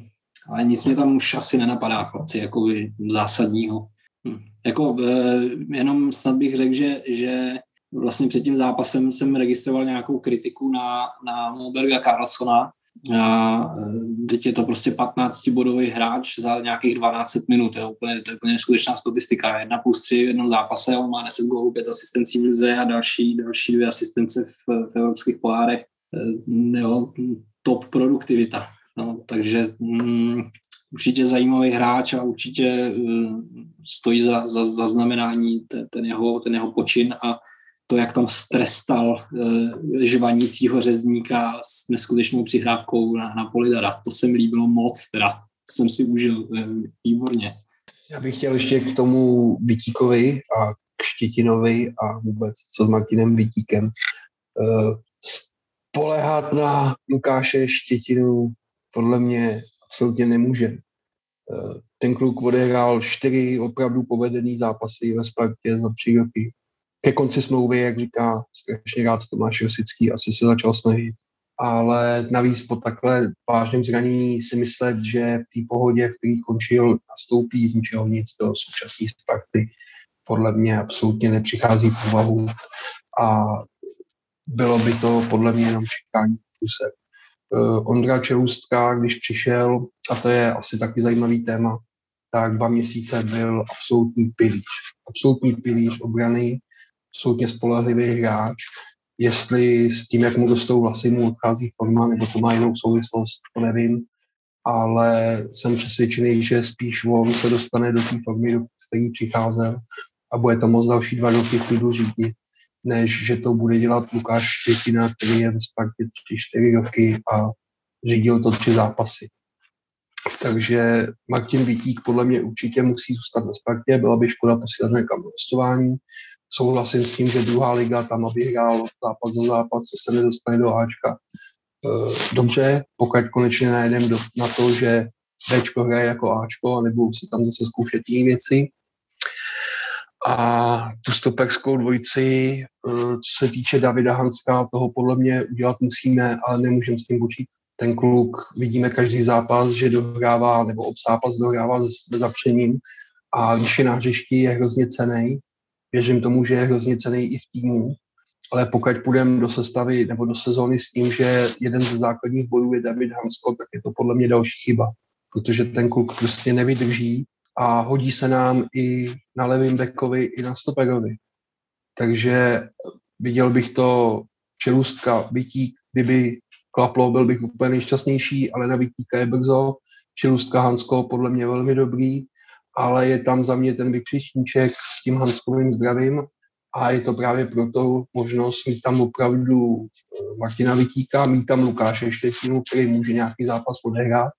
ale nic mě tam už asi nenapadá, chlapci, jako zásadního. Hmm. Jako e, jenom snad bych řekl, že, že vlastně před tím zápasem jsem registroval nějakou kritiku na, na Moberga Carlsona, a e, teď je to prostě 15-bodový hráč za nějakých 12 minut. Je úplně, to je úplně skutečná statistika. Jedna plus tři v jednom zápase, on má 10 gólů, 5 asistencí v lize a další, další dvě asistence v, v evropských pohárech. E, jo, top produktivita. No, takže mm, určitě zajímavý hráč a určitě uh, stojí za, za, za znamenání ten, ten, jeho, ten jeho počin a to, jak tam strestal uh, žvanícího řezníka s neskutečnou přihrávkou na, na Polidara. To se mi líbilo moc, teda jsem si užil uh, výborně. Já bych chtěl ještě k tomu Vytíkovi a k Štětinovi a vůbec co s Martinem Vytíkem. Uh, spolehat na Lukáše Štětinu podle mě absolutně nemůže. Uh, ten kluk odehrál čtyři opravdu povedený zápasy ve Spartě za tři roky. Ke konci smlouvy, jak říká strašně rád Tomáš Rosický, asi se začal snažit. Ale navíc po takhle vážném zranění si myslet, že v té pohodě, v který končil, nastoupí z ničeho nic do současné Sparty, podle mě absolutně nepřichází v úvahu a bylo by to podle mě jenom čekání kuse. Uh, Ondra Čelůstka, když přišel, a to je asi taky zajímavý téma, tak dva měsíce byl absolutní pilíř. Absolutní pilíř obrany, absolutně spolehlivý hráč. Jestli s tím, jak mu dostou vlasy, mu odchází forma, nebo to má jinou souvislost, to nevím. Ale jsem přesvědčený, že spíš on se dostane do té formy, do které přicházel a bude to moc další dva roky v klidu řídit, než že to bude dělat Lukáš Štětina, který je ve Spartě tři, čtyři roky a řídil to tři zápasy. Takže Martin Vítík podle mě určitě musí zůstat ve Spartě, byla by škoda posílat někam do hostování. Souhlasím s tím, že druhá liga tam, aby hrál zápas za zápas, co se nedostane do Ačka. E, dobře, pokud konečně najedeme na to, že Bčko hraje jako Ačko, nebo si tam zase zkoušet jiné věci, a tu stoperskou dvojici, eh, co se týče Davida Hanska, toho podle mě udělat musíme, ale nemůžeme s tím učit. Ten kluk, vidíme každý zápas, že dohrává, nebo ob zápas dohrává s zapřením a když je na hřišti, je hrozně cený. Věřím tomu, že je hrozně cený i v týmu, ale pokud půjdeme do sestavy nebo do sezóny s tím, že jeden ze základních bodů je David Hansko, tak je to podle mě další chyba, protože ten kluk prostě nevydrží a hodí se nám i na levým bekovi, i na stoperovi. Takže viděl bych to Čelůstka, Vytík, kdyby klaplo, byl bych úplně nejšťastnější, ale na Vytíka je brzo. Čelůstka Hansko podle mě velmi dobrý, ale je tam za mě ten vykřičníček s tím Hanskovým zdravím. A je to právě proto možnost mít tam opravdu eh, Martina Vytíka, mít tam Lukáše Štětinu, který může nějaký zápas odehrát.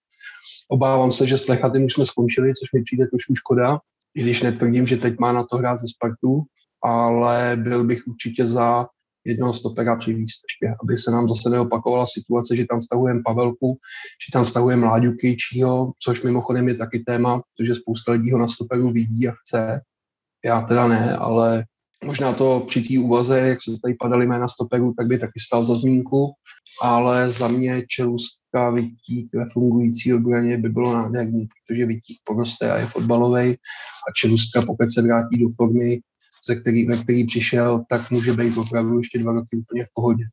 Obávám se, že s Plechatým už jsme skončili, což mi přijde trošku škoda, i když netvrdím, že teď má na to hrát ze Spartu, ale byl bych určitě za jednoho stopera přivízt ještě, aby se nám zase neopakovala situace, že tam stahujeme Pavelku, že tam stahujeme Láďu Kejčího, což mimochodem je taky téma, protože spousta lidí ho na stoperu vidí a chce. Já teda ne, ale možná to při té úvaze, jak se tady padaly jména stoperů, tak by taky stal za zmínku, ale za mě Čelůstka Vytík ve fungující obraně by bylo nádherný, protože Vytík poroste a je fotbalový a Čelůstka, pokud se vrátí do formy, ze který, ve který přišel, tak může být opravdu ještě dva roky úplně v pohodě.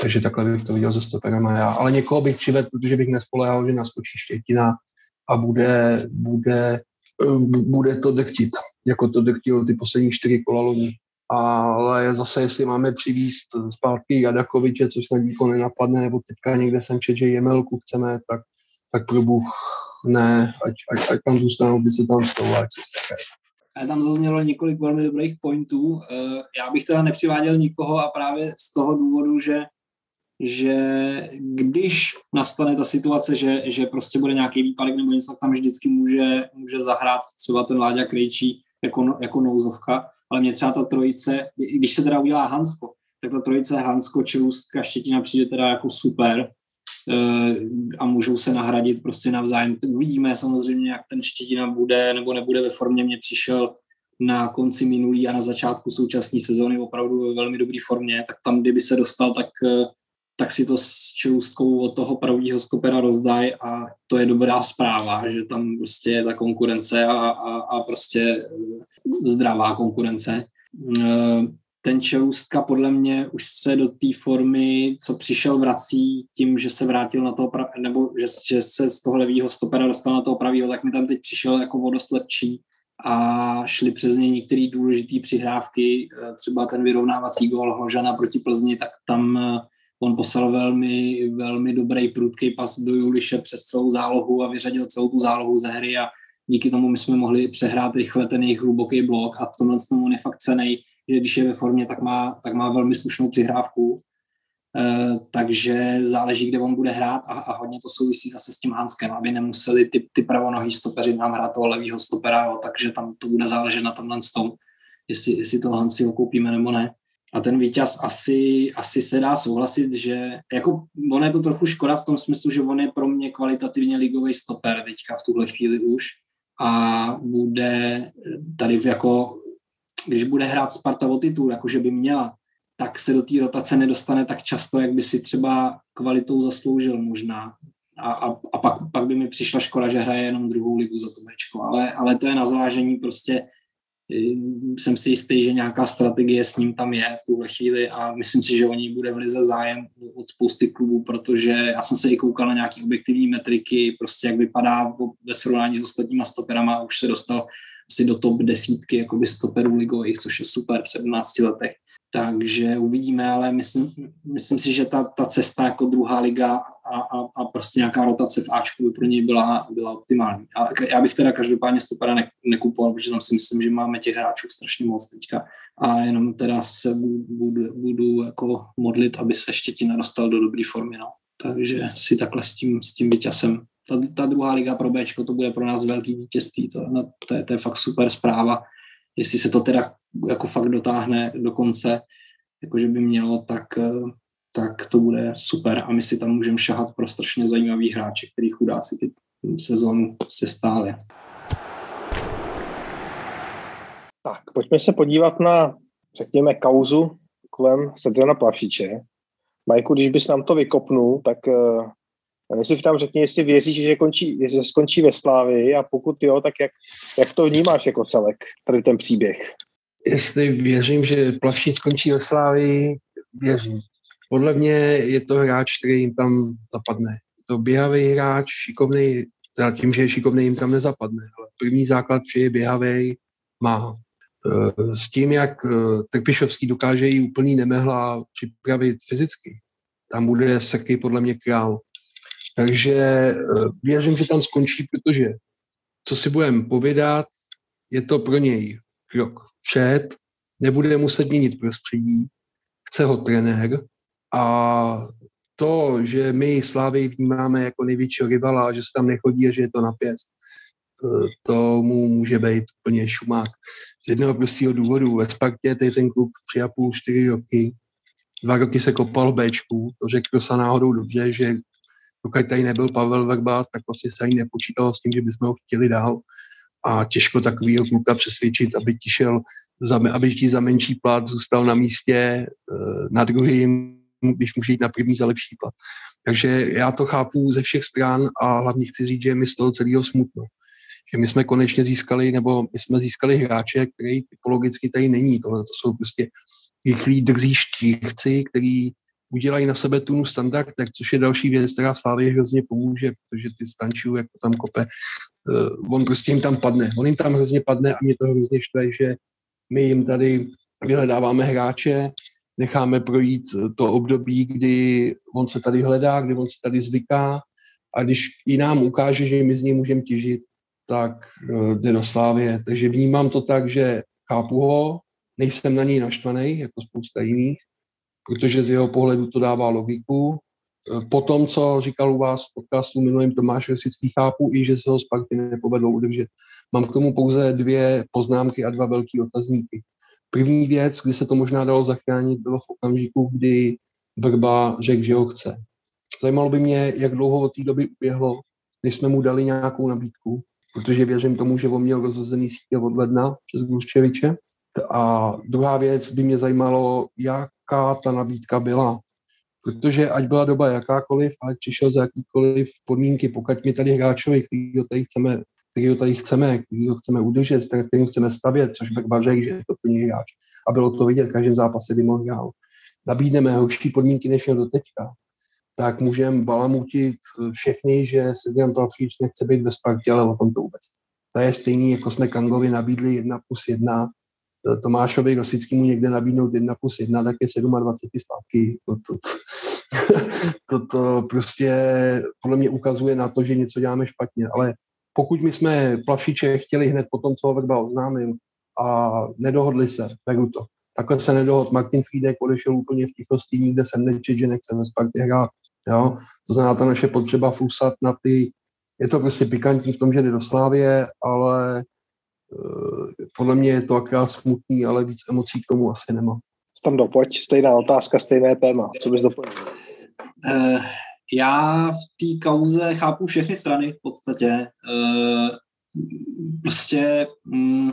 Takže takhle bych to viděl ze stoperama já. Ale někoho bych přivedl, protože bych nespolehal, že naskočí Štětina a bude, bude, bude to drtit, jako to drtil ty poslední čtyři kola loni ale zase, jestli máme přivízt zpátky Jadakoviče, což snad nikoho nenapadne, nebo teďka někde jsem čet, že Jemelku chceme, tak, tak probuch ne, ať, ať, ať tam zůstanou ty, co tam jsou, ať se stekají. A tam zaznělo několik velmi dobrých pointů. Eh, já bych teda nepřiváděl nikoho a právě z toho důvodu, že že když nastane ta situace, že, že prostě bude nějaký výpadek nebo něco, tam vždycky může, může zahrát třeba ten Láďa Krejčí jako, jako nouzovka ale mě třeba ta trojice, když se teda udělá Hansko, tak ta trojice Hansko, Čelůstka, Štětina přijde teda jako super a můžou se nahradit prostě navzájem. Uvidíme samozřejmě, jak ten Štětina bude nebo nebude ve formě. Mně přišel na konci minulý a na začátku současné sezóny opravdu ve velmi dobré formě, tak tam, kdyby se dostal, tak, eh, tak si to s Čelůstkou od toho pravýho stopera rozdají a to je dobrá zpráva, že tam prostě je ta konkurence a, a, a prostě zdravá konkurence. Ten Čelůstka podle mě už se do té formy, co přišel, vrací tím, že se vrátil na toho, nebo že, že se z toho levýho stopera dostal na toho pravýho, tak mi tam teď přišel jako vodost lepší a šli přes ně některé důležité přihrávky, eh, třeba ten vyrovnávací gól Hožana proti Plzni, tak tam, eh, On poslal velmi, velmi dobrý prudký pas do Juliše přes celou zálohu a vyřadil celou tu zálohu ze hry a díky tomu my jsme mohli přehrát rychle ten jejich hluboký blok a v tomhle tom on je fakt cenej, že když je ve formě, tak má, tak má velmi slušnou přihrávku. Uh, takže záleží, kde on bude hrát a, a hodně to souvisí zase s tím Hanskem, aby nemuseli ty, ty pravonohý stopeři nám hrát toho levýho stopera, jo, takže tam to bude záležet na tomhle tom, jestli, jestli toho Hansi ho koupíme nebo ne. A ten vítěz asi, asi se dá souhlasit, že jako on je to trochu škoda v tom smyslu, že on je pro mě kvalitativně ligový stoper teďka v tuhle chvíli už a bude tady jako, když bude hrát Sparta o titul, jakože by měla, tak se do té rotace nedostane tak často, jak by si třeba kvalitou zasloužil možná. A, a, a pak, pak by mi přišla škoda, že hraje jenom druhou ligu za to mečko. Ale, ale to je na zvážení prostě jsem si jistý, že nějaká strategie s ním tam je v tuhle chvíli a myslím si, že o ní bude v lize zájem od spousty klubů, protože já jsem se i koukal na nějaké objektivní metriky, prostě jak vypadá ve srovnání s ostatníma stoperama, už se dostal asi do top desítky jakoby stoperů ligových, což je super v 17 letech takže uvidíme, ale myslím, myslím si, že ta, ta cesta jako druhá liga a, a, a prostě nějaká rotace v Ačku by pro něj byla, byla optimální. A já bych teda každopádně stopera ne, nekupoval, protože tam si myslím, že máme těch hráčů strašně moc teďka a jenom teda se budu, budu jako modlit, aby se Štětina dostal do dobré formy. No. Takže si takhle s tím, s tím vítězem ta, ta druhá liga pro Bčko, to bude pro nás velký vítězství, to, no, to, je, to je fakt super zpráva. Jestli se to teda jako fakt dotáhne do konce, jakože by mělo, tak, eh, tak to bude super a my si tam můžeme šahat pro strašně zajímavý hráče, který chudáci ty sezónu se stáli. Tak, pojďme se podívat na, řekněme, kauzu kolem Sedrana Plavšiče. Majku, když bys nám to vykopnul, tak uh, si tam řekni, jestli věříš, že, končí, že skončí ve Slávii a pokud jo, tak jak, jak to vnímáš jako celek, tady ten příběh? jestli věřím, že Plavšič skončí ve Slávii, věřím. Podle mě je to hráč, který jim tam zapadne. Je to běhavý hráč, šikovný, teda tím, že je šikovný, jim tam nezapadne. Ale první základ, že je běhavý, má. E, s tím, jak e, Trpišovský dokáže jí úplný nemehla připravit fyzicky, tam bude Srky podle mě král. Takže e, věřím, že tam skončí, protože co si budeme povědat, je to pro něj krok před, nebude muset měnit prostředí, chce ho trenér a to, že my Slávy vnímáme jako největšího rivala, že se tam nechodí a že je to na pěst, to mu může být úplně šumák. Z jednoho prostého důvodu. Ve Spartě tady ten klub tři a půl, čtyři roky, dva roky se kopal v Bčku, to řekl se náhodou dobře, že dokud tady nebyl Pavel Verba, tak vlastně se ani nepočítalo s tím, že bychom ho chtěli dál a těžko takovýho kluka přesvědčit, aby ti šel, za, aby ti za menší plat zůstal na místě eh, na druhým, když může jít na první za lepší plat. Takže já to chápu ze všech stran a hlavně chci říct, že mi z toho celého smutno. Že my jsme konečně získali, nebo my jsme získali hráče, který typologicky tady není. Tohle to jsou prostě rychlí drzí štířci, který udělají na sebe tunu standard, tak což je další věc, která Slávě hrozně pomůže, protože ty stančů, jako tam kope, uh, on prostě jim tam padne. On jim tam hrozně padne a mě to hrozně štve, že my jim tady vyhledáváme hráče, necháme projít to období, kdy on se tady hledá, kdy on se tady zvyká a když i nám ukáže, že my z něj můžeme těžit, tak uh, jde do Slávě. Takže vnímám to tak, že chápu ho, nejsem na něj naštvaný, jako spousta jiných, protože z jeho pohledu to dává logiku. Eh, po tom, co říkal u vás v podcastu minulým Tomáš Resický, chápu i, že se ho Spartě nepovedlo udržet. Mám k tomu pouze dvě poznámky a dva velký otazníky. První věc, kdy se to možná dalo zachránit, bylo v okamžiku, kdy Vrba řekl, že ho chce. Zajímalo by mě, jak dlouho od té doby uběhlo, než jsme mu dali nějakou nabídku, protože věřím tomu, že on měl rozhozený sítě od ledna přes Gluščeviče. A druhá věc by mě zajímalo, jak jaká ta nabídka byla. Protože ať byla doba jakákoliv, ať přišel za jakýkoliv podmínky, pokud my tady hráčovi, který ho tady chceme, který ho tady chceme, který ho chceme udržet, který ho chceme stavět, což bych řekl, že je to plný hráč. A bylo to vidět v každém zápase, kdy mohl. Nabídneme horší podmínky, než měl do teďka, tak můžeme balamutit všechny, že Sedrian Plavšič nechce být ve Spartě, ale o tom to vůbec. To je stejný, jako jsme Kangovi nabídli 1 plus 1 Tomášovi Rosickému někde nabídnout 1 plus 1, tak je 27 zpátky. To, to, [laughs] to, to prostě podle mě ukazuje na to, že něco děláme špatně, ale pokud my jsme Plavšiče chtěli hned po tom, co ho Vekba oznámil a nedohodli se, beru to. Takhle se nedohod. Martin Friedek odešel úplně v tichosti, nikde jsem nečet, že nechce ve Spartě hrát. Jo? To znamená, ta naše potřeba fusat na ty, je to prostě pikantní v tom, že jde do Slávě, ale podle mě je to akorát smutný, ale víc emocí k tomu asi nemám. Stando, pojď, stejná otázka, stejné téma. Co bys doplnil? Uh, já v té kauze chápu všechny strany v podstatě. Uh, prostě um,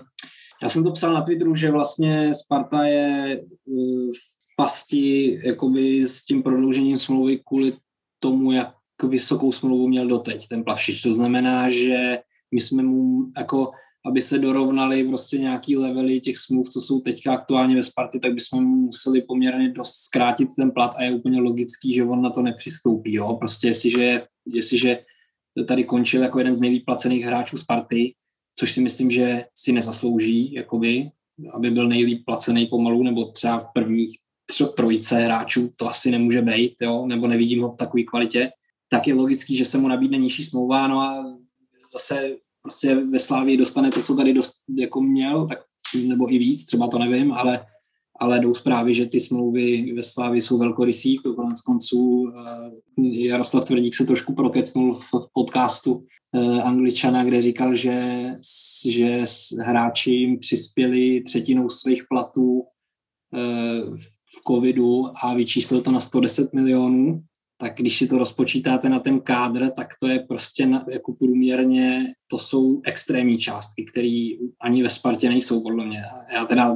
já jsem to psal na Twitteru, že vlastně Sparta je uh, v pasti jakoby s tím prodloužením smlouvy kvůli tomu, jak vysokou smlouvu měl doteď ten Plavšič. To znamená, že my jsme mu jako aby se dorovnali prostě nějaký levely těch smluv, co jsou teďka aktuálně ve Spartě, tak bychom museli poměrně dost zkrátit ten plat a je úplně logický, že on na to nepřistoupí. Jo? Prostě jestliže, jestliže tady končil jako jeden z nejvíc placených hráčů Sparty, což si myslím, že si nezaslouží, jakoby, aby byl nejlíp placený pomalu, nebo třeba v prvních tři, trojice hráčů, to asi nemůže být, jo? nebo nevidím ho v takové kvalitě, tak je logický, že se mu nabídne nižší smlouva, no a zase prostě ve Slávii dostane to, co tady dost jako měl, tak, nebo i víc, třeba to nevím, ale, ale jdou zprávy, že ty smlouvy ve Slávii jsou velkorysí, konec konců uh, Jaroslav Tvrdík se trošku prokecnul v, v podcastu uh, Angličana, kde říkal, že, že hráči jim přispěli třetinou svých platů uh, v covidu a vyčíslil to na 110 milionů, tak když si to rozpočítáte na ten kádr, tak to je prostě na, jako průměrně, to jsou extrémní částky, které ani ve Spartě nejsou, podle mě. Já teda,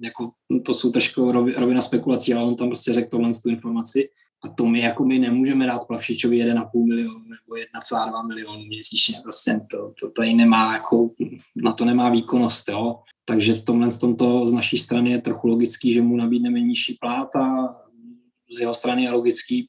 jako, to jsou trošku rovina spekulací, ale on tam prostě řekl tohle tu informaci. A to my jako my nemůžeme dát Plavšičovi 1,5 milionu nebo 1,2 milionu měsíčně. Prostě to, to tady nemá, jako, na to nemá výkonnost, jo. Takže v tomhle z tomto z naší strany je trochu logický, že mu nabídneme nižší plát a z jeho strany je logický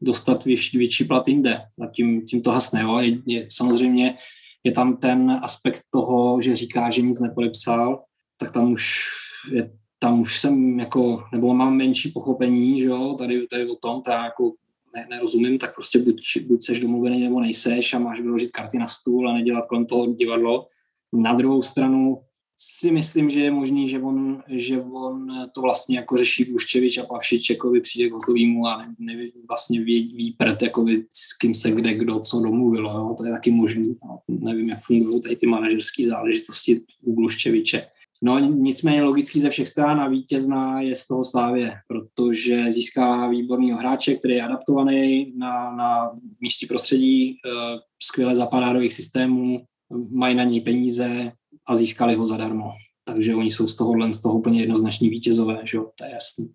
dostat větší, větší plat jinde. A tím, tím to hasne. Jo? Je, je, samozřejmě je tam ten aspekt toho, že říká, že nic nepodepsal, tak tam už je, tam už jsem jako, nebo mám menší pochopení, že jo, tady, tady o tom, tak jako ne, nerozumím, tak prostě buď, buď seš domluvený nebo nejseš a máš vyložit karty na stůl a nedělat kolem toho divadlo. Na druhou stranu si myslím, že je možný, že on, že on to vlastně jako řeší Buščevič a Pavšič jakoby přijde k hotovýmu a ne, ne, vlastně ví, ví prd, jakoby, s kým se kde kdo co domluvilo. Jo? To je taky možný. No. Nevím, jak fungují tady ty manažerské záležitosti u Buščeviče. No nicméně logický ze všech stran a vítězná je z toho Slávě, protože získá výborného hráče, který je adaptovaný na, na místní prostředí, eh, skvěle zapadá do jejich systémů, mají na něj peníze, a získali ho zadarmo. Takže oni jsou z tohohle z toho úplně jednoznační vítězové, že jo, to je jasný.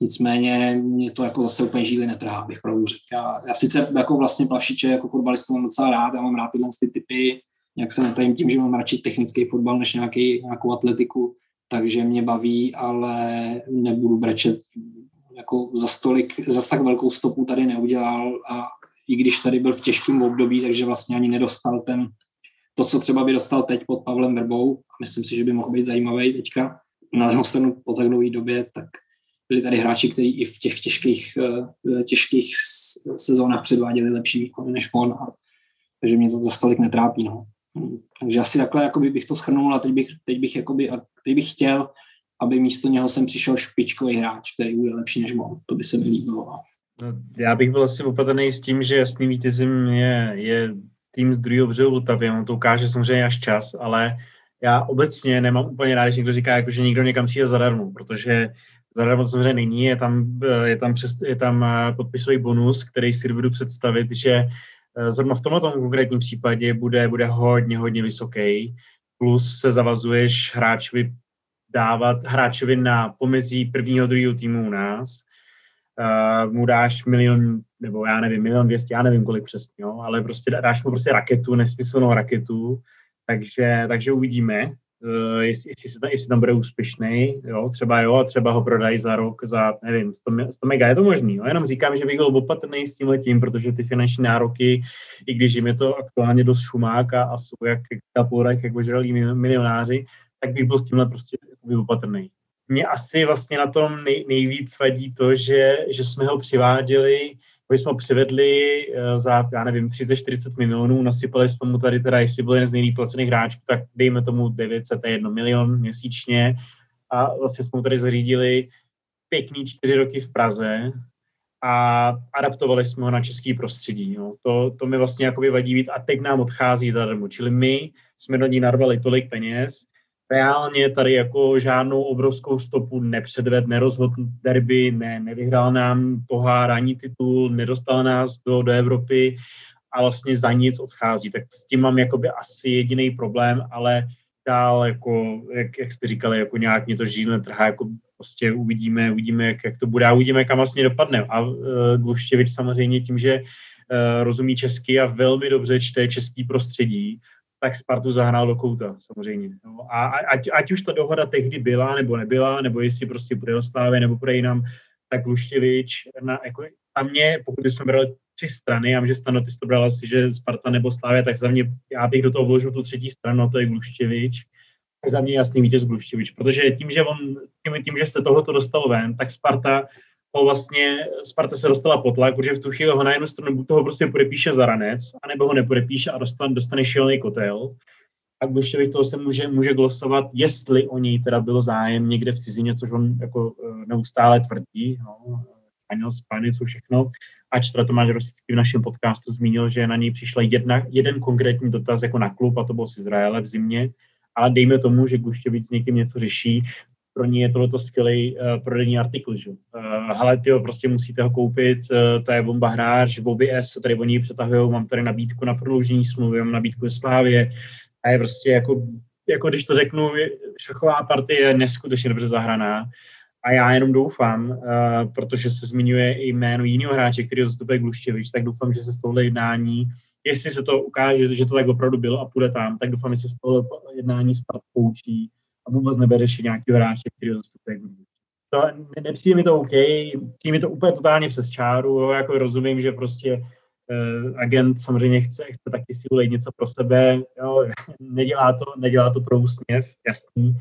Nicméně mě to jako zase úplně žíly netrhá, bych pravdu řekl. Já, já sice jako vlastně plavšiče jako fotbalistu mám docela rád, já mám rád tyhle ty typy, jak se netajím tím, že mám radši technický fotbal než nějaký, nějakou atletiku, takže mě baví, ale nebudu brečet jako za stolik, za tak velkou stopu tady neudělal a i když tady byl v těžkém období, takže vlastně ani nedostal ten to, co třeba by dostal teď pod Pavlem Vrbou, a myslím si, že by mohl být zajímavý teďka, na druhou stranu po tak dlouhé době, tak byli tady hráči, kteří i v těch těžkých, eh, těžkých sezónách předváděli lepší výkony než on, a, takže mě to zase tolik netrápí. No. Takže asi takhle bych to schrnul a teď bych, teď bych, jakoby, a teď bych chtěl, aby místo něho sem přišel špičkový hráč, který bude lepší než on. To by se mi líbilo. No, já bych byl asi opatrný s tím, že jasný vítězem je, je tým z druhého břehu Vltavy, on to ukáže samozřejmě až čas, ale já obecně nemám úplně rád, když někdo říká, jako, že někdo někam přijde zadarmo, protože zadarmo samozřejmě není, je tam, je tam, přes, je tam eh, podpisový bonus, který si dovedu představit, že eh, zrovna v tomto konkrétním případě bude, bude hodně, hodně vysoký, plus se zavazuješ hráčovi dávat hráčovi na pomezí prvního, druhého týmu u nás, uh, mu dáš milion, nebo já nevím, milion dvěstě, já nevím kolik přesně, jo, ale prostě dáš mu prostě raketu, nesmyslnou raketu, takže, takže uvidíme, uh, jestli, jestli, se tam, jestli tam bude úspěšný, jo, třeba jo, třeba ho prodají za rok, za, nevím, 100, 100 mega, je to možný, jo, jenom říkám, že bych byl opatrný s tím letím, protože ty finanční nároky, i když jim je to aktuálně dost šumák a, a jsou jak kapurek, jak ožralí milionáři, tak bych byl s tímhle prostě opatrný. Mě asi vlastně na tom nej, nejvíc vadí to, že, že jsme ho přiváděli, my jsme ho přivedli uh, za, já nevím, 30-40 milionů, nasypali jsme mu tady teda, jestli byl jeden z nejlíp placených hráčů, tak dejme tomu 901 milion měsíčně a vlastně jsme mu tady zařídili pěkný čtyři roky v Praze a adaptovali jsme ho na český prostředí. No. To, to mi vlastně jakoby vadí víc a teď nám odchází zadarmo. Čili my jsme do ní narvali tolik peněz, reálně tady jako žádnou obrovskou stopu nepředved, nerozhodl derby, ne, nevyhrál nám pohár ani titul, nedostal nás do, do Evropy a vlastně za nic odchází. Tak s tím mám jakoby asi jediný problém, ale dál, jako, jak, jak jste říkali, jako nějak mě to žíle trhá, jako prostě uvidíme, uvidíme, jak, jak to bude a uvidíme, kam vlastně dopadne. A uh, Gluštěvič samozřejmě tím, že uh, rozumí česky a velmi dobře čte český prostředí, tak Spartu zahrál do kouta, samozřejmě. No, a ať, ať už ta dohoda tehdy byla nebo nebyla, nebo jestli prostě bude do Slávy nebo bude jinam, tak Luštěvič, na, jako, a mě, pokud jsme brali tři strany, já vím, že Stano, ty jsi to bral asi, že Sparta nebo Slávě, tak za mě, já bych do toho vložil tu třetí stranu, to je Gluštěvič. Tak za mě jasný vítěz Gluštěvič, protože tím, že on, tím, tím že se tohoto dostalo ven, tak Sparta ho vlastně, Sparta se dostala pod tlak, protože v tu chvíli ho na jednu stranu buď toho prostě podepíše zaranec, anebo ho nepodepíše a dostane, dostane šílený kotel. A Gluštěvič toho se může, může glosovat, jestli o něj teda bylo zájem někde v cizině, což on jako eh, neustále tvrdí, no, Španěl, Spanic, všechno. Ač teda Tomáš Rosický v našem podcastu zmínil, že na něj přišla jedna, jeden konkrétní dotaz jako na klub, a to byl z Izraele v zimě, ale dejme tomu, že Guštěvic s někým něco řeší, pro ní je tohleto skvělý uh, prodejní artikl, že? Uh, hele, tyjo, prostě musíte ho koupit, uh, to je bomba hráč, Bobby S, tady oni přetahují, mám tady nabídku na prodloužení smlouvy, mám nabídku ze Slávě a je prostě jako, jako když to řeknu, šachová partie je neskutečně dobře zahraná. A já jenom doufám, uh, protože se zmiňuje i jméno jiného hráče, který zastupuje Gluštěvič, tak doufám, že se z tohle jednání, jestli se to ukáže, že to tak opravdu bylo a půjde tam, tak doufám, že se z tohle jednání spad poučí a vůbec nebere si nějakého hráče, který zastupuje Gluštěvič. To, nepřijde mi to OK, přijde mi to úplně totálně přes čáru, jo, jako rozumím, že prostě uh, agent samozřejmě chce, chce taky si ulejt něco pro sebe, jo, [laughs] nedělá to, nedělá to pro úsměv, jasný,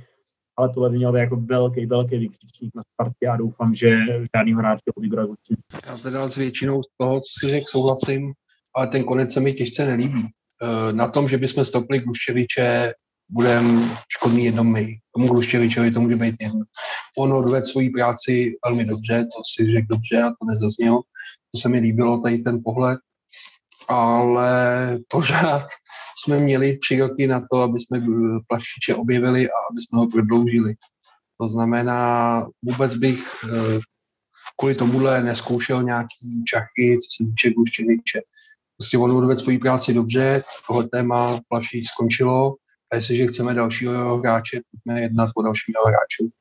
ale tohle by měl být jako velký, velký vykřičník na Spartě a doufám, že žádný hráč to vybrá Já teda s většinou z toho, co si řekl, souhlasím, ale ten konec se mi těžce nelíbí. E, na tom, že bychom stopli Gluščeviče, budeme škodný jenom my. Tomu Gluščevičovi to může být jen. On odvedl svoji práci velmi dobře, to si řekl dobře a to nezaznělo. To se mi líbilo, tady ten pohled. Ale pořád jsme měli tři roky na to, aby jsme plašiče objevili a aby jsme ho prodloužili. To znamená, vůbec bych eh, kvůli tomuhle neskoušel nějaký čachy, co se týče Guščeviče. Prostě on odvedl svoji práci dobře, tohle téma plaší skončilo a jestliže chceme dalšího hráče, pojďme jednat o dalšího hráče.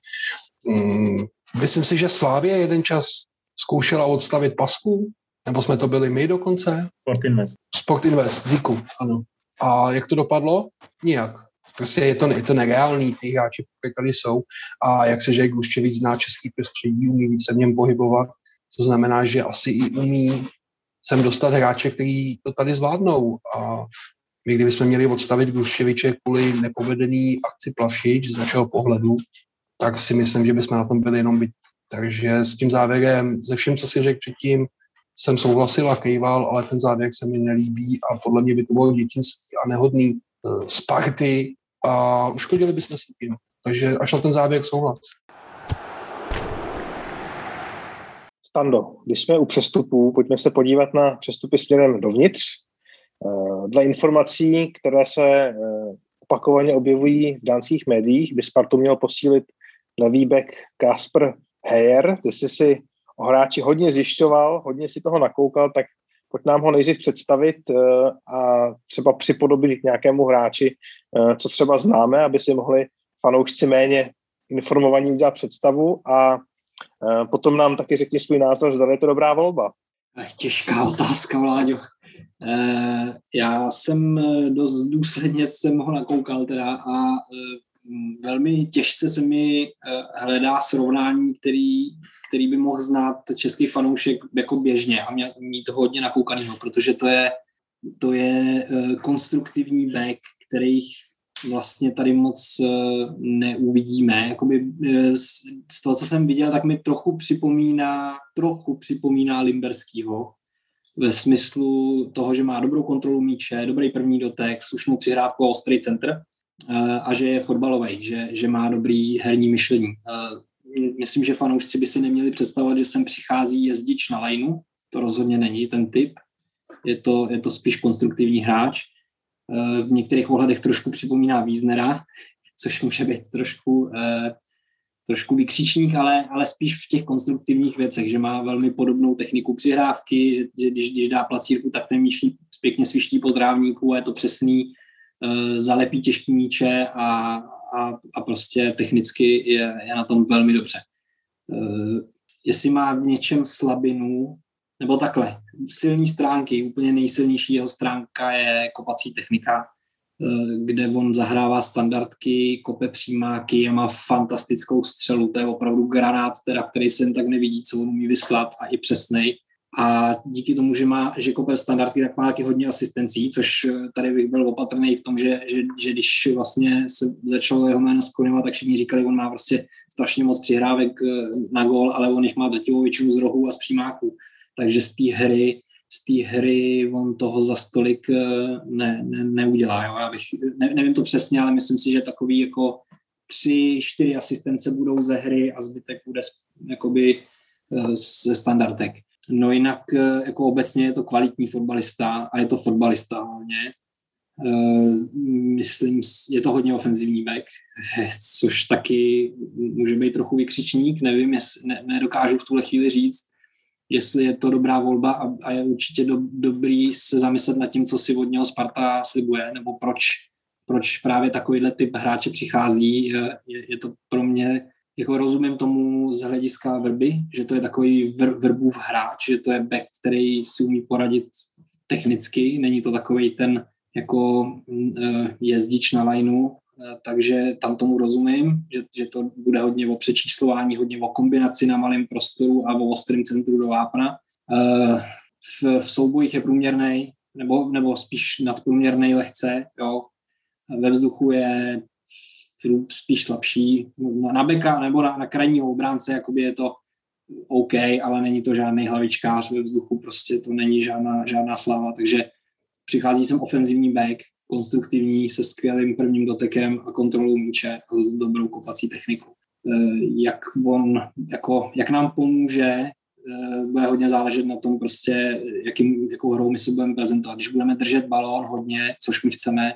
Hmm, myslím si, že Slávě jeden čas zkoušela odstavit pasku, nebo jsme to byli my dokonce? Sport Invest. Sport Invest, Ziku, ano. A jak to dopadlo? Nijak. Prostě je to, je to nereálný, ty hráči, které tady jsou. A jak se Žej víc zná český prostředí, umí víc se v něm pohybovat, to znamená, že asi i umí sem dostat hráče, který to tady zvládnou. A my, kdybychom měli odstavit Gluščeviče kvůli nepovedený akci Plavšič z našeho pohledu, tak si myslím, že bychom na tom byli jenom byt. Takže s tím závěrem, ze vším, co si řekl předtím, jsem souhlasil a kejval, ale ten závěr se mi nelíbí a podle mě by to bylo dětinský a nehodný uh, Sparty a uškodili bychom si tím. Takže až na ten závěr souhlas. Stando, když jsme u přestupů, pojďme se podívat na přestupy směrem dovnitř. Eh, dle informací, které se eh, opakovaně objevují v dánských médiích, by Spartu měl posílit levý back Kasper Heyer. Ty jsi si o hráči hodně zjišťoval, hodně si toho nakoukal, tak pojď nám ho nejdřív představit eh, a třeba připodobit k nějakému hráči, co třeba známe, aby si mohli fanoušci méně informovaní udělat představu a potom nám taky řekni svůj názor, zda je to dobrá volba. Těžká otázka, Vláďo. Já jsem dost důsledně jsem ho nakoukal teda a velmi těžce se mi hledá srovnání, který který by mohl znát český fanoušek jako běžně a mít to hodně nakoukanýho, protože to je, to je konstruktivní back, který vlastně tady moc neuvidíme. Jakoby z toho, co jsem viděl, tak mi trochu připomíná, trochu připomíná Limberskýho, ve smyslu toho, že má dobrou kontrolu míče, dobrý první dotek, slušnou přihrávku a ostrý centr a že je fotbalový, že, že má dobrý herní myšlení. Myslím, že fanoušci by si neměli představovat, že sem přichází jezdič na lineu, to rozhodně není ten typ, je to, je to spíš konstruktivní hráč. V některých ohledech trošku připomíná Wiesnera, což může být trošku, trošku vykřičník, ale, ale spíš v těch konstruktivních věcech, že má velmi podobnou techniku přihrávky, že, že když, když dá placírku, tak ten míč pěkně sviští po trávníku a je to přesný, zalepí těžký míče a, a, a prostě technicky je, je na tom velmi dobře. Uh, jestli má v něčem slabinu, nebo takhle, silní stránky, úplně nejsilnější jeho stránka je kopací technika, kde on zahrává standardky, kope přímáky a má fantastickou střelu, to je opravdu granát, teda, který se jen tak nevidí, co on umí vyslat a i přesnej a díky tomu, že má, že kope standardky, tak má taky hodně asistencí, což eh, tady bych byl opatrný v tom, že, že, že když vlastně se začalo jeho jméno skloňovat, tak všichni říkali, on má prostě strašně moc přihrávek eh, na gol, ale on jich má drtivou většinu z rohů a z přímáků. Takže z té hry, z té hry on toho za stolik eh, ne, ne, neudělá. Jo? Já bych, ne, nevím to přesně, ale myslím si, že takový jako tři, čtyři asistence budou ze hry a zbytek bude jakoby ze standardek. No jinak eh, jako obecně je to kvalitní fotbalista a je to fotbalista hlavně. Eh, myslím, je to hodně ofenzivní back, [laughs] což taky může být trochu vykřičník, nevím, jestli, ne, nedokážu v tuhle chvíli říct, jestli je to dobrá volba a, a je určitě do, dobrý se zamyslet nad tím, co si od něho Sparta slibuje, nebo proč, proč právě takovýhle typ hráče přichází. Je, je to pro mě jako rozumím tomu z hlediska vrby, že to je takový vr, vrbův hráč, že to je back, který si umí poradit technicky, není to takový ten jako uh, jezdič na uh, takže tam tomu rozumím, že, že to bude hodně o přečíslování, hodně o kombinaci na malém prostoru a o ostrém centru do vápna. Uh, v, v soubojích je průměrný, nebo, nebo spíš nadprůměrný lehce, jo. Ve vzduchu je spíš slabší. Na beka nebo na, na krajního obránce jakoby je to OK, ale není to žádný hlavičkář ve vzduchu, prostě to není žádná, žádná sláva, takže přichází sem ofenzivní back, konstruktivní, se skvělým prvním dotekem a kontrolou míče a s dobrou kopací technikou. Eh, jak on, jako, jak nám pomůže, eh, bude hodně záležet na tom prostě, jakým, jakou hrou my se budeme prezentovat. Když budeme držet balón hodně, což my chceme,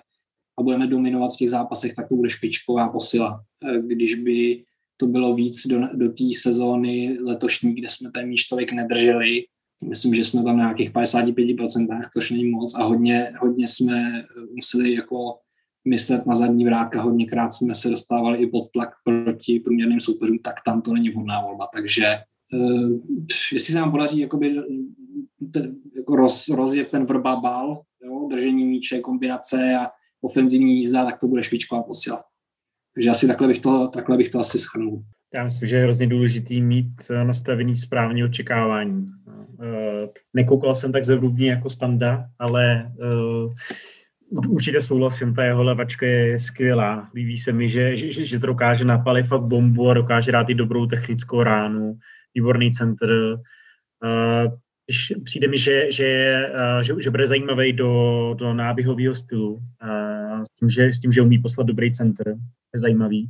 a budeme dominovat v těch zápasech, tak to bude špičková posila. E, když by to bylo víc do, do té sezóny letošní, kde jsme ten míč tolik nedrželi, myslím, že jsme tam na nějakých 55%, což není moc a hodně, hodně jsme museli jako myslet na zadní vrátka, hodněkrát jsme se dostávali i pod tlak proti průměrným soupeřům, tak tam to není vhodná volba. Takže uh, jestli se nám podaří jakoby, jako roz, rozjet ten vrba bal, jo, držení míče, kombinace a ofenzivní jízda, tak to bude špičková posila. Takže asi takhle bych to, takhle bych to asi schrnul. Já myslím, že je hrozně důležitý mít eh, nastavený správní očekávání. Eh, nekoukal jsem tak zevrubně jako standa, ale uh, určitě souhlasím, ta jeho levačka je skvělá. Líbí se mi, že, že, že to dokáže napalit fakt bombu a dokáže dát i dobrou technickou ránu, výborný centr. Přijde mi, že, že, že, že bude zajímavý do, do náběhového stylu s tím, že, s tím, že umí poslat dobrý center. Je zajímavý.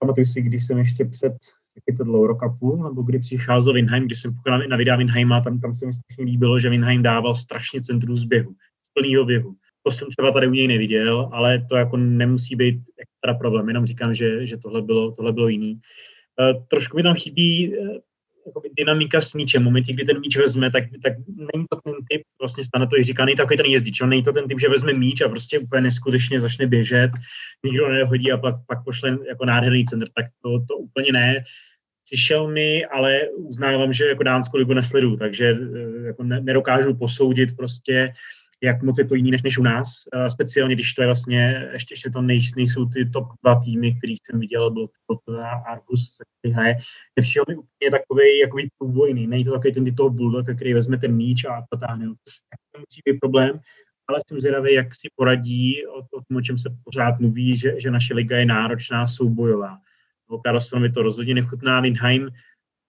Pamatuju si, když jsem ještě před taky to dlouho, roka půl, nebo kdy přicházel Winheim, když jsem pochopil na videa Winheima, tam, tam se mi strašně líbilo, že Winheim dával strašně centru z běhu, z plného běhu. To jsem třeba tady u něj neviděl, ale to jako nemusí být extra problém, jenom říkám, že, že tohle, bylo, tohle bylo jiný. Uh, trošku mi tam chybí uh, dynamika s míčem. V momentě, kdy ten míč vezme, tak, tak není to ten typ, vlastně stane to i říká, není takový ten jezdič, není to ten typ, že vezme míč a prostě úplně neskutečně začne běžet, nikdo nehodí a pak, pak pošle jako nádherný centr, tak to, to úplně ne. Přišel mi, ale uznávám, že jako dánskou ligu nesledu, takže eh, jako nedokážu posoudit prostě, jak moc je to jiný než, než u nás, uh, speciálně když to je vlastně, ještě, ještě to nej, nejsou ty top dva týmy, který jsem viděl, byl to Argus, který hraje, nepřišel mi úplně takový jakoby průbojný, není to takový ten typ toho bulldog, který vezme ten míč a potáhne, to musí být problém, ale jsem zvědavý, jak si poradí o, o tom, o čem se pořád mluví, že, že naše liga je náročná, soubojová. Karlsson to rozhodně nechutná, Lindheim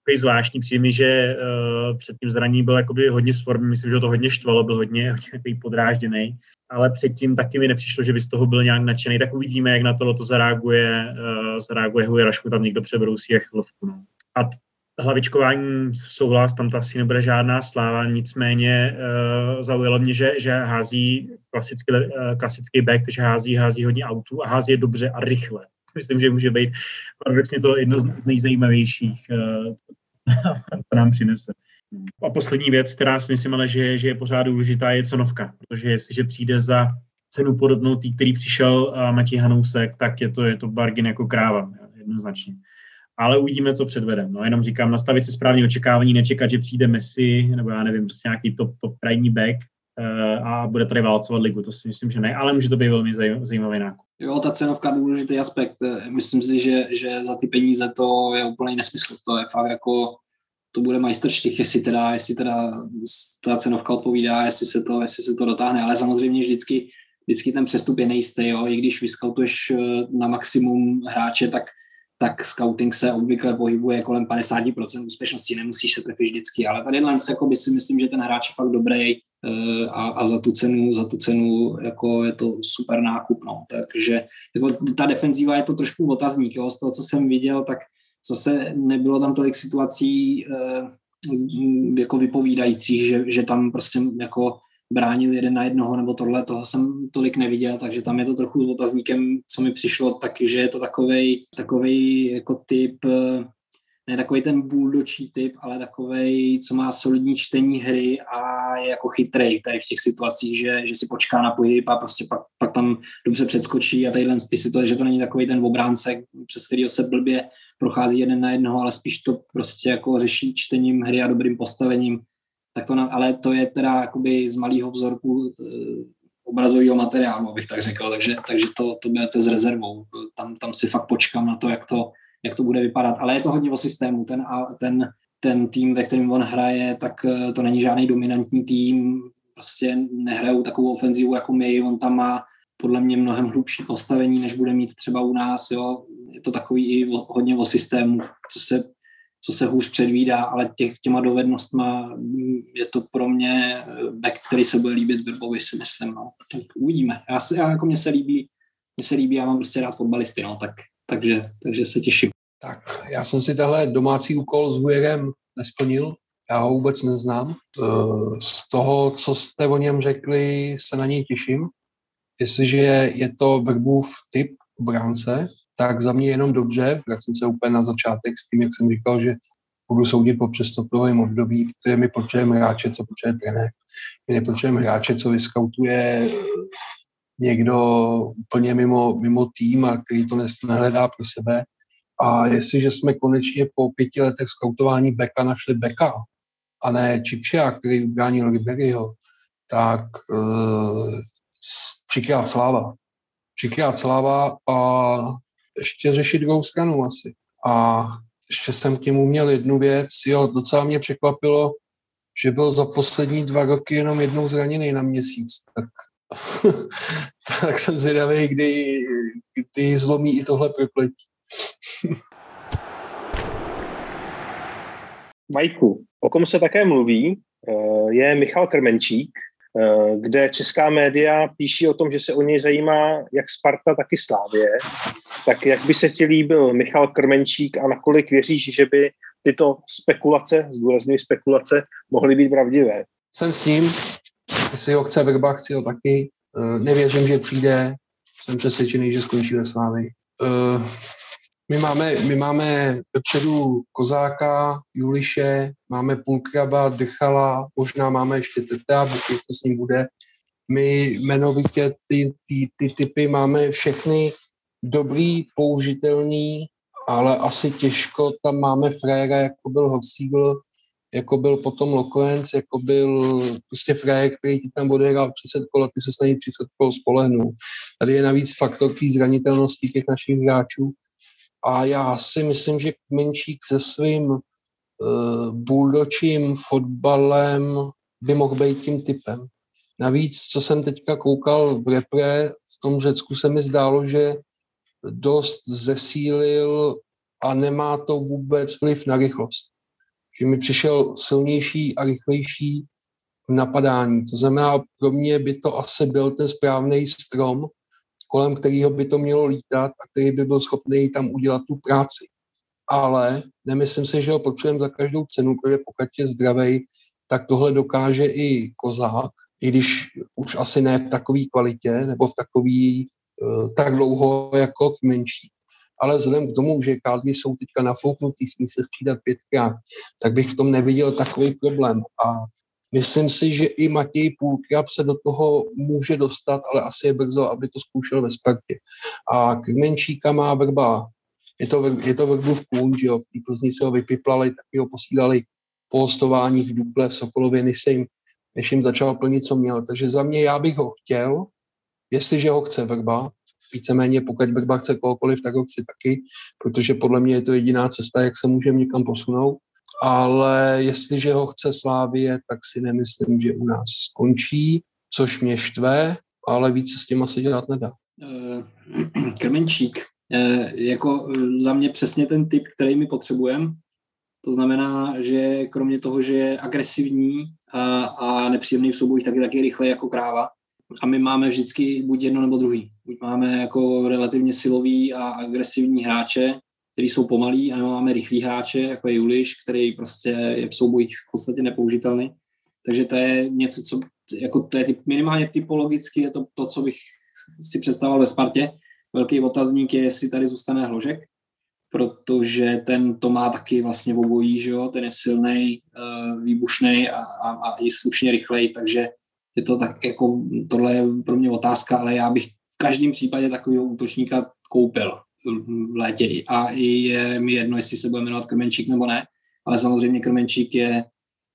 takový zvláštní, přijde mi, že uh, před tím zraní byl jakoby hodně formy, myslím, že to hodně štvalo, byl hodně, hodně takový podrážděný, ale předtím taky mi nepřišlo, že by z toho byl nějak nadšený, tak uvidíme, jak na to to zareaguje, uh, zareaguje Hujerašku, tam někdo přebrousí a chvilku. No. A hlavičkování souhlas, tam to asi nebude žádná sláva, nicméně uh, zaujalo mě, že, že hází klasický, uh, klasický back, takže hází, hází hodně autů a hází je dobře a rychle. Myslím, že může být paradoxně to jedno z nejzajímavějších, [laughs] uh, to nám přinese. A poslední věc, která si myslím, ale že, že je pořád důležitá, je cenovka, protože jestliže přijde za cenu podobnou tý, který přišel uh, Matěj Hanousek, tak je to, je to bargain jako kráva, jednoznačně ale uvidíme, co předvede. No, jenom říkám, nastavit si správně očekávání, nečekat, že přijde Messi, nebo já nevím, prostě nějaký top, top krajní back uh, a bude tady válcovat ligu. To si myslím, že ne, ale může to být velmi zaj- zajímavý nákup. Jo, ta cenovka je důležitý aspekt. Myslím si, že, že za ty peníze to je úplný nesmysl. To je fakt jako, to bude majstrštích, jestli teda, jestli teda ta cenovka odpovídá, jestli se to, jestli se to dotáhne, ale samozřejmě vždycky, vždycky ten přestup je nejistý, jo. i když vyskautuješ eh, na maximum hráče, tak tak scouting se obvykle pohybuje kolem 50% úspěšnosti, nemusíš se trefit vždycky, ale tady jako by si myslím, že ten hráč je fakt dobrý a, a za tu cenu, za tu cenu jako je to super nákup, no. takže jako ta defenzíva je to trošku otazník, jo. z toho, co jsem viděl, tak zase nebylo tam tolik situací eh, jako vypovídajících, že, že tam prostě jako bránil jeden na jednoho nebo tohle, toho jsem tolik neviděl, takže tam je to trochu s otazníkem, co mi přišlo, takže je to takovej, takovej jako typ, ne takový ten buldočí typ, ale takový, co má solidní čtení hry a je jako chytrý tady v těch situacích, že, že si počká na pohyb a prostě pak, pak tam dobře předskočí a tadyhle ty situace, že to není takový ten obránce, přes kterého se blbě prochází jeden na jednoho, ale spíš to prostě jako řeší čtením hry a dobrým postavením tak to, ale to je teda jakoby z malého vzorku e, obrazového materiálu, abych tak řekl, takže, takže to, to berete s rezervou. Tam, tam si fakt počkám na to, jak to, jak to bude vypadat. Ale je to hodně o systému. Ten, ten, ten tým, ve kterém on hraje, tak eh, to není žádný dominantní tým, prostě nehrajou takovou ofenzivu jako my, on tam má podle mě mnohem hlubší postavení, než bude mít třeba u nás, jo. Je to takový i hodně o systému, co se co se hůř předvídá, ale těch, těma dovednostma je to pro mě eh, back, který se bude líbit Vrbovi, si myslím. No. Tak uvidíme. Já, se, já jako mě se líbí, mě se líbí, já mám prostě rád fotbalisty, no, tak, takže, takže se těším. Tak, já jsem si tahle domácí úkol s Hujerem nesplnil, já ho vůbec neznám. Eh, z toho, co jste o něm řekli, se na něj těším. Jestliže je to Vrbův typ obránce, tak za mě jenom dobře. Vracím se úplně na začátek s tím, jak jsem říkal, že budu soudit po přestupovém období, které my potřebujeme hráče, co potřebuje trenér. My nepotřebujeme hráče, co vyskautuje někdo úplně mimo, mimo tým a který to nehledá pro sebe. A jestliže jsme konečně po pěti letech skautování Beka našli Beka a ne Čipšia, který ubránil Riberyho, tak uh, třikrát sláva. Třikrát sláva a ještě řešit druhou stranu asi. A ještě jsem k němu měl jednu věc, jo, docela mě překvapilo, že byl za poslední dva roky jenom jednou zraněný na měsíc, tak, [laughs] tak jsem zvědavý, kdy, kdy zlomí i tohle prokletí. [laughs] Majku, o kom se také mluví, eh, je Michal Krmenčík, Eh, kde česká média píší o tom, že se o něj zajímá jak Sparta, tak i Slávě. Tak jak by se ti líbil Michal Krmenčík a nakolik věříš, že by tyto spekulace, zdůrazňuji spekulace, mohly být pravdivé? Jsem s ním, jestli ho chce Vrba, chci ho taky. Eh, nevěřím, že přijde, jsem přesvědčený, že skončí ve Slávě. Eh, my máme, my máme vepředu Kozáka, Juliše, máme Pulkraba, Dechala, možná máme ještě Teta, protože to s ním bude. My jmenovitě ty, ty, ty typy máme všechny dobrý, použitelný, ale asi těžko tam máme fréra, jako byl Horsigl, jako byl potom Lokoenc, jako byl prostě frajer, který ti tam odehrál 30 kol a ty se s něj 30 kol spolehnul. Tady je navíc faktor té zranitelnosti těch našich hráčů, a já si myslím, že Kmenčík se svým uh, buldočím fotbalem by mohl být tím typem. Navíc, co jsem teďka koukal v repre, v tom Řecku se mi zdálo, že dost zesílil a nemá to vůbec vliv na rychlost. Že mi přišel silnější a rychlejší v napadání. To znamená, pro mě by to asi byl ten správný strom, kolem kterého by to mělo lítat a který by byl schopný tam udělat tu práci. Ale nemyslím si, že ho potřebujeme za každou cenu, protože pokud je zdravý, tak tohle dokáže i kozák, i když už asi ne v takové kvalitě nebo v takový uh, tak dlouho jako menší. Ale vzhledem k tomu, že kádmy jsou teďka nafouknutý, smí se střídat pětkrát, tak bych v tom neviděl takový problém. A myslím si, že i Matěj Půlkrab se do toho může dostat, ale asi je brzo, aby to zkoušel ve Spartě. A Krmenčíka má vrba. Je to, je to vrbův kůň, že jo, v Plzni se ho vypiplali, tak ho posílali po hostováních v Dukle, v Sokolově, než, jim, než jim začal plnit, co měl. Takže za mě já bych ho chtěl, jestliže ho chce Vrba, víceméně pokud Vrba chce kohokoliv, tak ho chci taky, protože podle mě je to jediná cesta, jak se můžeme někam posunout. Ale jestliže ho chce Slávie, tak si nemyslím, že u nás skončí, což mě štve, ale více s tím asi dělat nedá. Eh, [clears throat] Krmenčík, eh, jako za mě přesně ten typ, který my potřebujeme, to znamená, že kromě toho, že je agresivní a, a nepříjemný v soubojích, tak je taky rychle jako kráva. A my máme vždycky buď jedno nebo druhý. Buď máme jako relativně silový a agresivní hráče, který jsou pomalí, a máme rychlý hráče, jako je Juliš, který prostě je v soubojích v podstatě nepoužitelný. Takže to je něco, co jako to je typ, minimálně typologicky je to, to, co bych si představoval ve Spartě. Velký otazník je, jestli tady zůstane Hložek, protože ten to má taky vlastně obojí, že jo? ten je silný, eh, výbušný a, a, a i slušně rychlej, takže je to tak jako, tohle je pro mě otázka, ale já bych v každém případě takového útočníka koupil v létě a je mi jedno, jestli se bude jmenovat Krmenčík nebo ne, ale samozřejmě Krmenčík je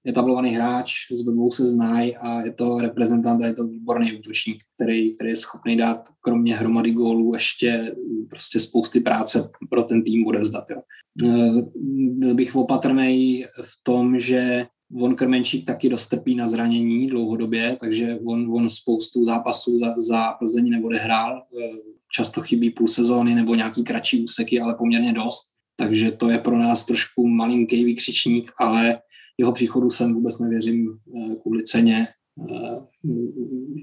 etablovaný hráč, s Bebou se znají a je to reprezentant a je to výborný útočník, který, který je schopný dát kromě hromady gólů ještě prostě spousty práce pro ten tým odevzdat. Jo. Eh, byl bych opatrný v tom, že on Krmenčík taky dostrpí na zranění dlouhodobě, takže on, on spoustu zápasů za, za Plzeň neodehrál. Eh, často chybí půl sezóny nebo nějaký kratší úseky, ale poměrně dost. Takže to je pro nás trošku malinký vykřičník, ale jeho příchodu jsem vůbec nevěřím eh, kvůli ceně. Eh,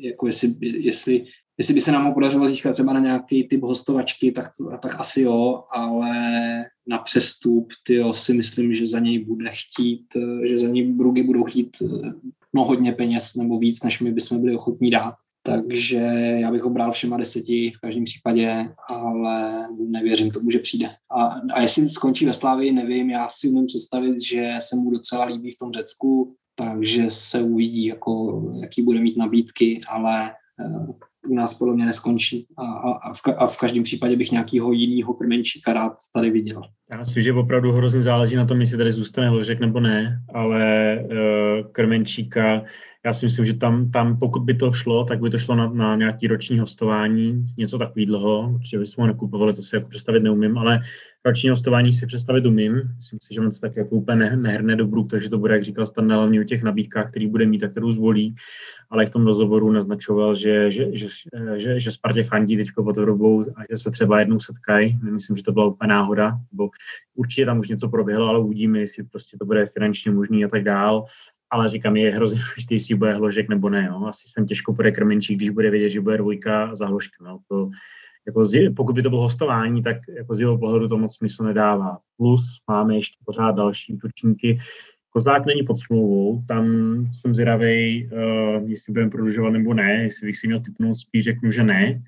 jako jestli, jestli, jestli by se nám podařilo získat třeba na nějaký typ hostovačky, tak, tak asi jo, ale na přestup tyjo, si myslím, že za něj bude chtít, eh, že za něj Brugy budou chtít no hodně peněz nebo víc, než my bychom byli ochotní dát. Takže já bych ho bral všema deseti v každém případě, ale nevěřím tomu, že přijde. A, a jestli skončí ve Slávii, nevím, já si umím představit, že se mu docela líbí v tom Řecku, takže se uvidí, jako, jaký bude mít nabídky, ale uh, u nás podle mě neskončí. A, a, v, a v každém případě bych nějakýho jiného krmenčíka rád tady viděl. Já myslím, že opravdu hrozně záleží na tom, jestli tady zůstane Hložek nebo ne, ale uh, krmenčíka já si myslím, že tam, tam pokud by to šlo, tak by to šlo na, na nějaký roční hostování, něco takového. Určitě bychom ho nekupovali, to si jako představit neumím, ale roční hostování si představit umím. Myslím si, že on se tak jako úplně ne, nehrne do bruk, takže to bude, jak říkal Stan, hlavně o těch nabídkách, který bude mít a kterou zvolí. Ale v tom rozhovoru naznačoval, že, že, že, že, že Spartě fandí teď pod dobou a že se třeba jednou setkají. Nemyslím, že to byla úplně náhoda, bo určitě tam už něco proběhlo, ale uvidíme, jestli prostě to bude finančně možný a tak dál ale říkám, je hrozně důležitý, jestli bude hložek nebo ne. Jo. Asi jsem těžko bude krmenčík, když bude vědět, že bude dvojka za hložkem. No. To, jako z, pokud by to bylo hostování, tak jako z jeho pohledu to moc smysl nedává. Plus máme ještě pořád další útočníky. Kozák není pod smlouvou, tam jsem zvědavý, uh, jestli budeme prodlužovat nebo ne, jestli bych si měl typnout, spíš řeknu, že ne.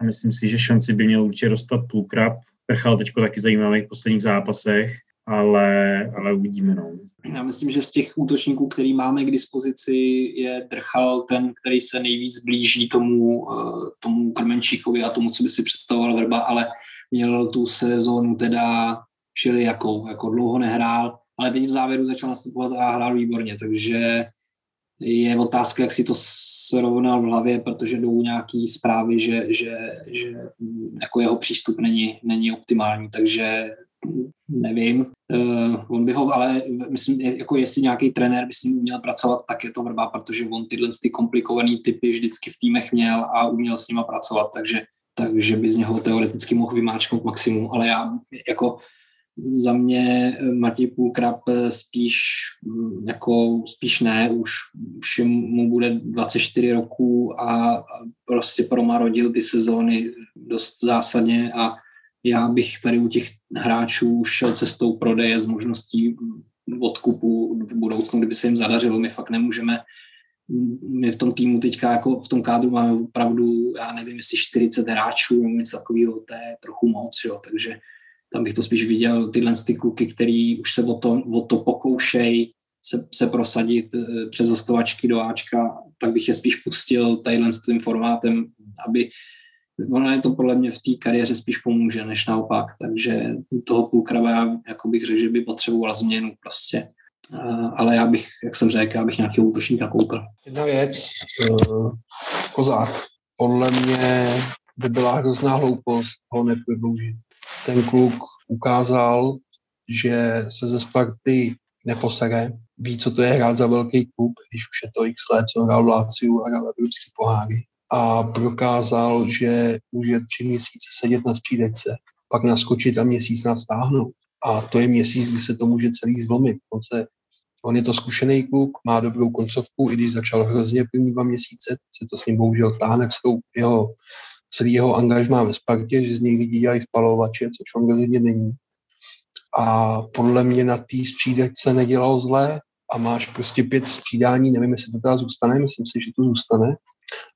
A myslím si, že šanci by měl určitě dostat půlkrab. Prchal teď taky zajímavý v posledních zápasech, ale, ale uvidíme. No. Já myslím, že z těch útočníků, který máme k dispozici, je Drchal ten, který se nejvíc blíží tomu, eh, tomu Krmenčíkovi a tomu, co by si představoval Vrba, ale měl tu sezónu teda šili jakou, jako dlouho nehrál, ale teď v závěru začal nastupovat a hrál výborně, takže je otázka, jak si to srovnal v hlavě, protože jdou nějaký zprávy, že, že, že jako jeho přístup není, není optimální, takže nevím. Uh, on by ho, ale myslím, jako jestli nějaký trenér by s ním uměl pracovat, tak je to vrba, protože on tyhle ty komplikované typy vždycky v týmech měl a uměl s nima pracovat, takže, takže by z něho teoreticky mohl vymáčknout maximum, ale já jako za mě Matěj Půlkrab spíš jako spíš ne, už, už mu bude 24 roku a prostě promarodil ty sezóny dost zásadně a já bych tady u těch hráčů šel cestou prodeje s možností odkupu v budoucnu, kdyby se jim zadařilo. My fakt nemůžeme, my v tom týmu teďka jako v tom kádru máme opravdu, já nevím, jestli 40 hráčů nebo něco takového, to je trochu moc, jo, takže tam bych to spíš viděl tyhle ty kluky, který už se o to, o to pokoušej se, se prosadit eh, přes hostovačky do Ačka, tak bych je spíš pustil tadyhle s tím formátem, aby ono je to podle mě v té kariéře spíš pomůže, než naopak. Takže toho půlkrava já jako bych řekl, že by potřeboval změnu prostě. Ale já bych, jak jsem řekl, já bych nějakého útočníka koupil. Jedna věc, uh, Kozák. Podle mě by byla hrozná hloupost ho neprodloužit. Ten kluk ukázal, že se ze Sparty neposere, ví, co to je hrát za velký klub, když už je to x let, co hrál v Láciu a hrál evropský poháry a prokázal, že může tři měsíce sedět na střídečce, pak naskočit a měsíc nás stáhnout. A to je měsíc, kdy se to může celý zlomit. On, se, on je to zkušený kluk, má dobrou koncovku, i když začal hrozně první dva měsíce, se to s ním bohužel táhne celou jeho, celý jeho angažmá ve Spartě, že z něj lidi dělají spalovače, což on rozhodně není. A podle mě na té střídečce nedělal zlé a máš prostě pět střídání, nevím, jestli to teda zůstane, myslím si, že to zůstane,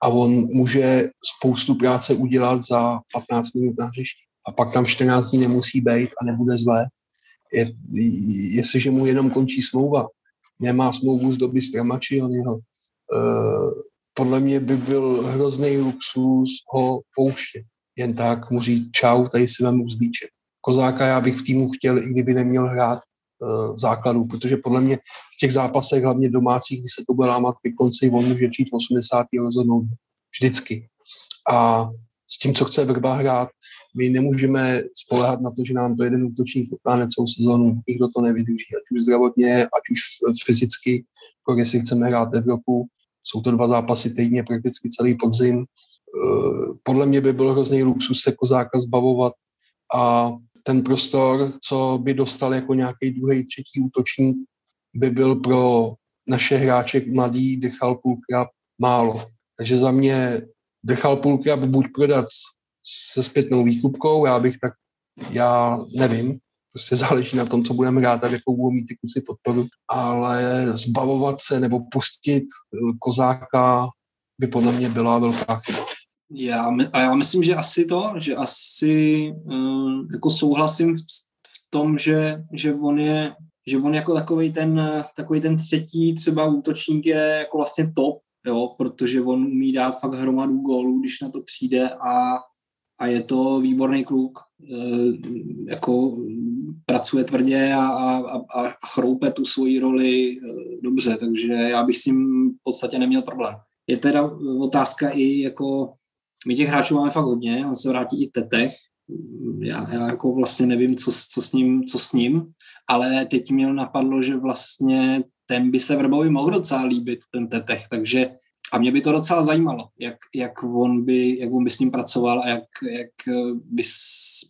a on může spoustu práce udělat za 15 minut na hřišti. A pak tam 14 dní nemusí být a nebude zlé. Je, jestliže mu jenom končí smlouva, nemá smlouvu z doby Stramačionyho, uh, podle mě by byl hrozný luxus ho pouštět. Jen tak mu říct čau, tady si vemu vzlíček. Kozáka já bych v týmu chtěl, i kdyby neměl hrát v základu, protože podle mě v těch zápasech, hlavně domácích, kdy se to bude lámat ke konci, on může přijít 80. rozhodnout vždycky. A s tím, co chce Vrba hrát, my nemůžeme spolehat na to, že nám to jeden útočník vytáhne celou sezónu. Nikdo to nevyužije, ať už zdravotně, ať už fyzicky, jako jestli chceme hrát Evropu. Jsou to dva zápasy týdně, prakticky celý podzim. Eh, podle mě by byl hrozný luxus se Kozáka zbavovat a ten prostor, co by dostal jako nějaký druhý, třetí útočník, by byl pro naše hráče mladý Dechal Půlkrab málo. Takže za mě Dechal Půlkrab buď prodat se zpětnou výkupkou, já bych tak, já nevím, prostě záleží na tom, co budeme hrát a jakou budou mít ty kluci podporu, ale zbavovat se nebo pustit kozáka by podle mě byla velká chyba. Já, a já myslím, že asi to, že asi uh, jako souhlasím v, v tom, že, že on je že on jako takový ten, takový ten třetí třeba útočník je jako vlastně top, jo, protože on umí dát fakt hromadu gólů, když na to přijde a, a je to výborný kluk, e, jako pracuje tvrdě a, a, a, a chroupe tu svoji roli e, dobře, takže já bych s tím v podstatě neměl problém. Je teda otázka i jako my těch hráčů máme fakt hodně, on se vrátí i Tetech, já, já jako vlastně nevím, co, co, s ním, co s ním, ale teď měl napadlo, že vlastně ten by se Vrbovi mohl docela líbit, ten Tetech, takže a mě by to docela zajímalo, jak, jak, on, by, jak on by s ním pracoval a jak, jak by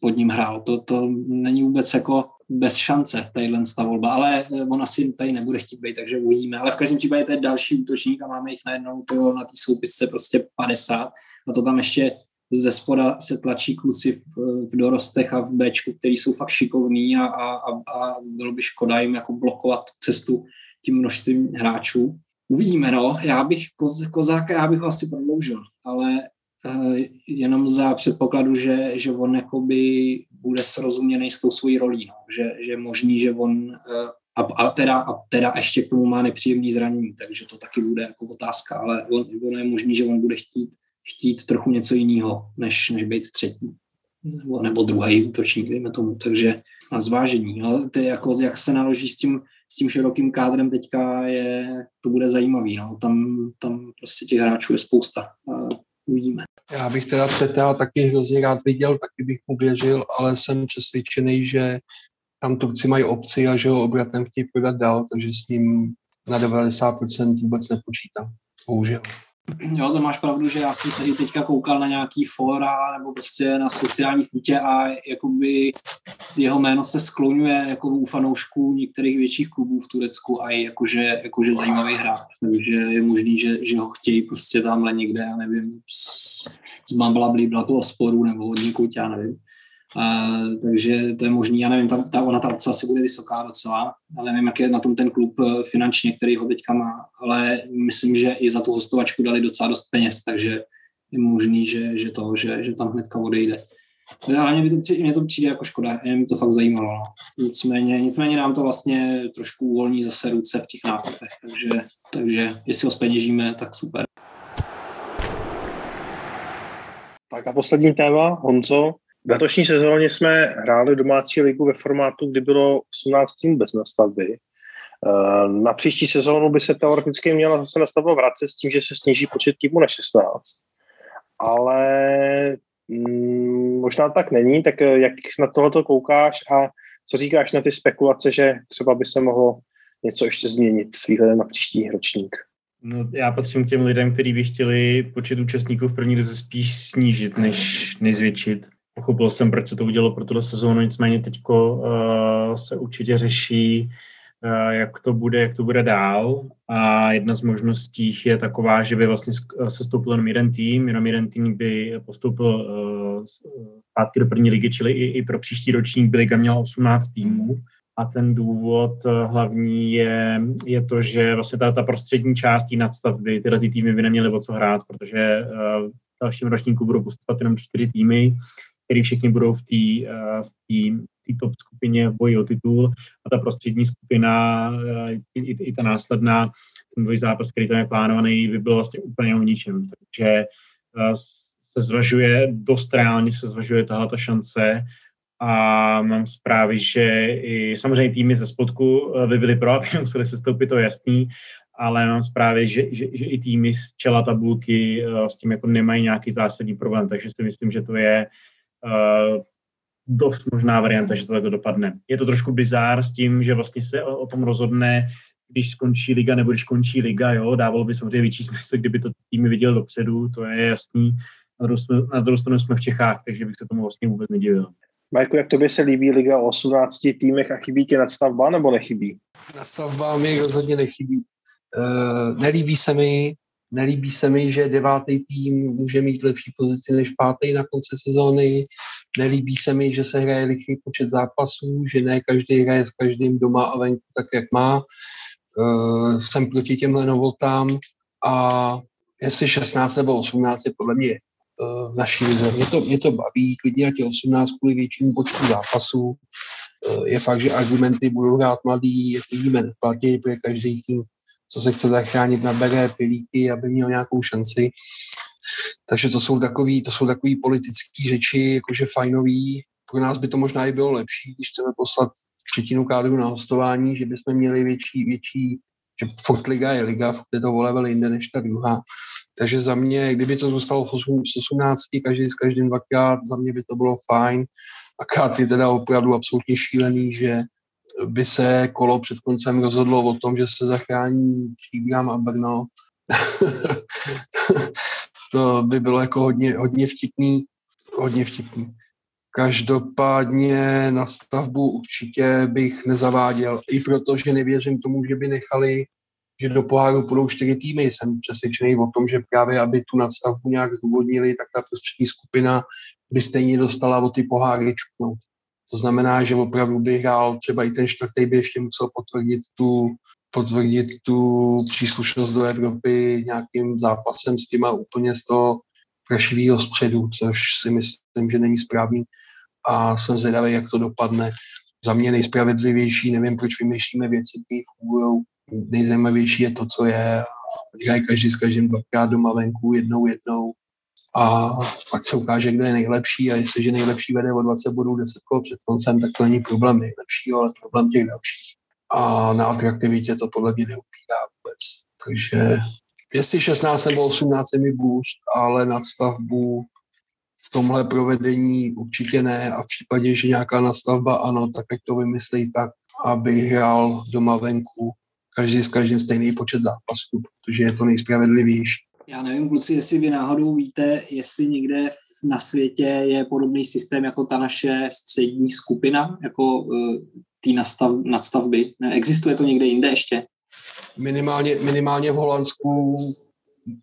pod ním hrál. To, to není vůbec jako bez šance, tadyhle ta volba, ale on asi tady nebude chtít být, takže uvidíme. Ale v každém případě to je další útočník a máme jich najednou to na té soupisce prostě 50 a to tam ještě ze spoda se tlačí kluci v, v dorostech a v Bčku, který jsou fakt šikovní a, a, a bylo by škoda jim jako blokovat cestu tím množstvím hráčů. Uvidíme, no. Já bych koz, Kozáka, já bych ho asi prodloužil, ale uh, jenom za předpokladu, že, že on jakoby bude srozuměný s tou svojí rolí, no. že, že je možný, že on uh, a, a, teda, a teda ještě k tomu má nepříjemný zranění, takže to taky bude jako otázka, ale on, on je možný, že on bude chtít chtít trochu něco jiného, než, než být třetí nebo, nebo druhý útočník, dejme tomu. Takže na zvážení. No, ty jako, jak se naloží s tím, s tím širokým kádrem teďka, je, to bude zajímavý. No. Tam, tam prostě těch hráčů je spousta. A uvidíme. Já bych teda Teta taky hrozně rád viděl, taky bych mu věřil, ale jsem přesvědčený, že tam Turci mají obci a že ho obratem chtějí prodat dál, takže s ním na 90% vůbec nepočítám. Bohužel. Jo, to máš pravdu, že já jsem se i teďka koukal na nějaký fora nebo prostě na sociální futě a jakoby jeho jméno se skloňuje jako u fanoušků některých větších klubů v Turecku a je jakože, jakože zajímavý hráč. Takže je možný, že, že ho chtějí prostě tamhle někde, já nevím, z, z Mambla Blibla toho sporu nebo od někud, já nevím. Uh, takže to je možný, já nevím, ta, ta, ona ta obce asi bude vysoká docela, ale nevím, jak je na tom ten klub eh, finančně, který ho teďka má, ale myslím, že i za tu hostovačku dali docela dost peněz, takže je možný, že, že to, že, že tam hnedka odejde. Ale mě, to mě to přijde jako škoda, mě to fakt zajímalo. No. Nicméně, nicméně nám to vlastně trošku uvolní zase ruce v těch nákupech, takže, takže jestli ho speněžíme, tak super. Tak a poslední téma, Honzo, v letošní sezóně jsme hráli domácí ligu ve formátu, kdy bylo 18 týmů bez nastavby. Eh, na příští sezónu by se teoreticky měla zase nastavba vracet s tím, že se sníží počet týmů na 16. Ale mm, možná tak není, tak eh, jak na tohoto koukáš a co říkáš na ty spekulace, že třeba by se mohlo něco ještě změnit s výhledem na příští ročník? No, já patřím k těm lidem, kteří by chtěli počet účastníků v první lize spíš snížit, než, než zvětšit pochopil jsem, proč se to udělalo pro tuhle sezónu, nicméně teď uh, se určitě řeší, uh, jak, to bude, jak to bude dál a jedna z možností je taková, že by vlastně se stoupil jenom jeden tým, jenom jeden tým by postoupil zpátky do první ligy, čili i, i pro příští ročník by liga měla 18 týmů. A ten důvod hlavní je, je to, že vlastně ta, ta prostřední část té nadstavby, tyhle ty týmy by neměly o co hrát, protože v dalším ročníku budou postupovat jenom čtyři týmy, který všichni budou v té uh, top skupině v boji o titul. A ta prostřední skupina, uh, i, i, i ta následná, ten dvoj zápas, který tam je plánovaný, by byl vlastně úplně o ničem. Takže uh, se zvažuje, dost reálně se zvažuje tahle ta šance. A mám zprávy, že i samozřejmě týmy ze spodku by byly pro, aby [laughs] museli se stoupit, to jasný, ale mám zprávy, že, že, že i týmy z čela tabulky s tím jako nemají nějaký zásadní problém, takže si myslím, že to je dost možná varianta, že to takto dopadne. Je to trošku bizár s tím, že vlastně se o, o tom rozhodne, když skončí liga nebo když končí liga, jo, dávalo by samozřejmě větší smysl, kdyby to týmy viděl dopředu, to je jasný. Na druhou stranu jsme v Čechách, takže bych se tomu vlastně vůbec nedivil. Majku, jak tobě se líbí liga o 18 týmech a chybí ti nadstavba nebo nechybí? Nadstavba mi rozhodně nechybí. Uh, nelíbí se mi, Nelíbí se mi, že devátý tým může mít lepší pozici než pátý na konci sezóny. Nelíbí se mi, že se hraje lichý počet zápasů, že ne každý hraje s každým doma a venku tak, jak má. Uh, jsem proti těmhle novotám a jestli 16 nebo 18 je podle mě uh, naší lize. Mě to, mě to baví, klidně ať je 18 kvůli většímu počtu zápasů. Uh, je fakt, že argumenty budou hrát mladý, jak vidíme, neplatí, protože každý tým co se chce zachránit, nabere pilíky, aby měl nějakou šanci. Takže to jsou takový, to jsou takový politický řeči, jakože fajnový. Pro nás by to možná i bylo lepší, když chceme poslat třetinu kádru na hostování, že bychom měli větší, větší že furt liga je liga, furt je to level jinde než ta druhá. Takže za mě, kdyby to zůstalo v 18, každý s každým dvakrát, za mě by to bylo fajn. Akorát je teda opravdu absolutně šílený, že by se kolo před koncem rozhodlo o tom, že se zachrání Příbram a Brno, [laughs] to by bylo jako hodně, hodně vtipný, hodně vtipný. Každopádně na stavbu určitě bych nezaváděl, i proto, že nevěřím tomu, že by nechali, že do poháru půjdou čtyři týmy. Jsem přesvědčený o tom, že právě aby tu nadstavbu nějak zdůvodnili, tak ta prostřední skupina by stejně dostala o ty poháry čuknout. To znamená, že opravdu by hrál třeba i ten čtvrtý by ještě musel potvrdit tu, potvrdit tu příslušnost do Evropy nějakým zápasem s těma úplně z toho prašivého středu, což si myslím, že není správný a jsem zvědavý, jak to dopadne. Za mě nejspravedlivější, nevím, proč vymýšlíme věci, které fungují. Nejzajímavější je to, co je. Hrají každý s každým dvakrát doma venku, jednou, jednou a pak se ukáže, kdo je nejlepší a jestliže nejlepší vede o 20 bodů 10 kol před koncem, tak to není problém nejlepšího, ale problém těch dalších. A na atraktivitě to podle mě neupírá vůbec. Takže jestli 16 nebo 18 je mi boost, ale nadstavbu v tomhle provedení určitě ne a v případě, že nějaká nastavba ano, tak ať to vymyslí tak, aby hrál doma venku každý s každým stejný počet zápasů, protože je to nejspravedlivější. Já nevím, kluci, jestli vy náhodou víte, jestli někde na světě je podobný systém jako ta naše střední skupina, jako tý nastav, nadstavby. Existuje to někde jinde ještě? Minimálně, minimálně v Holandsku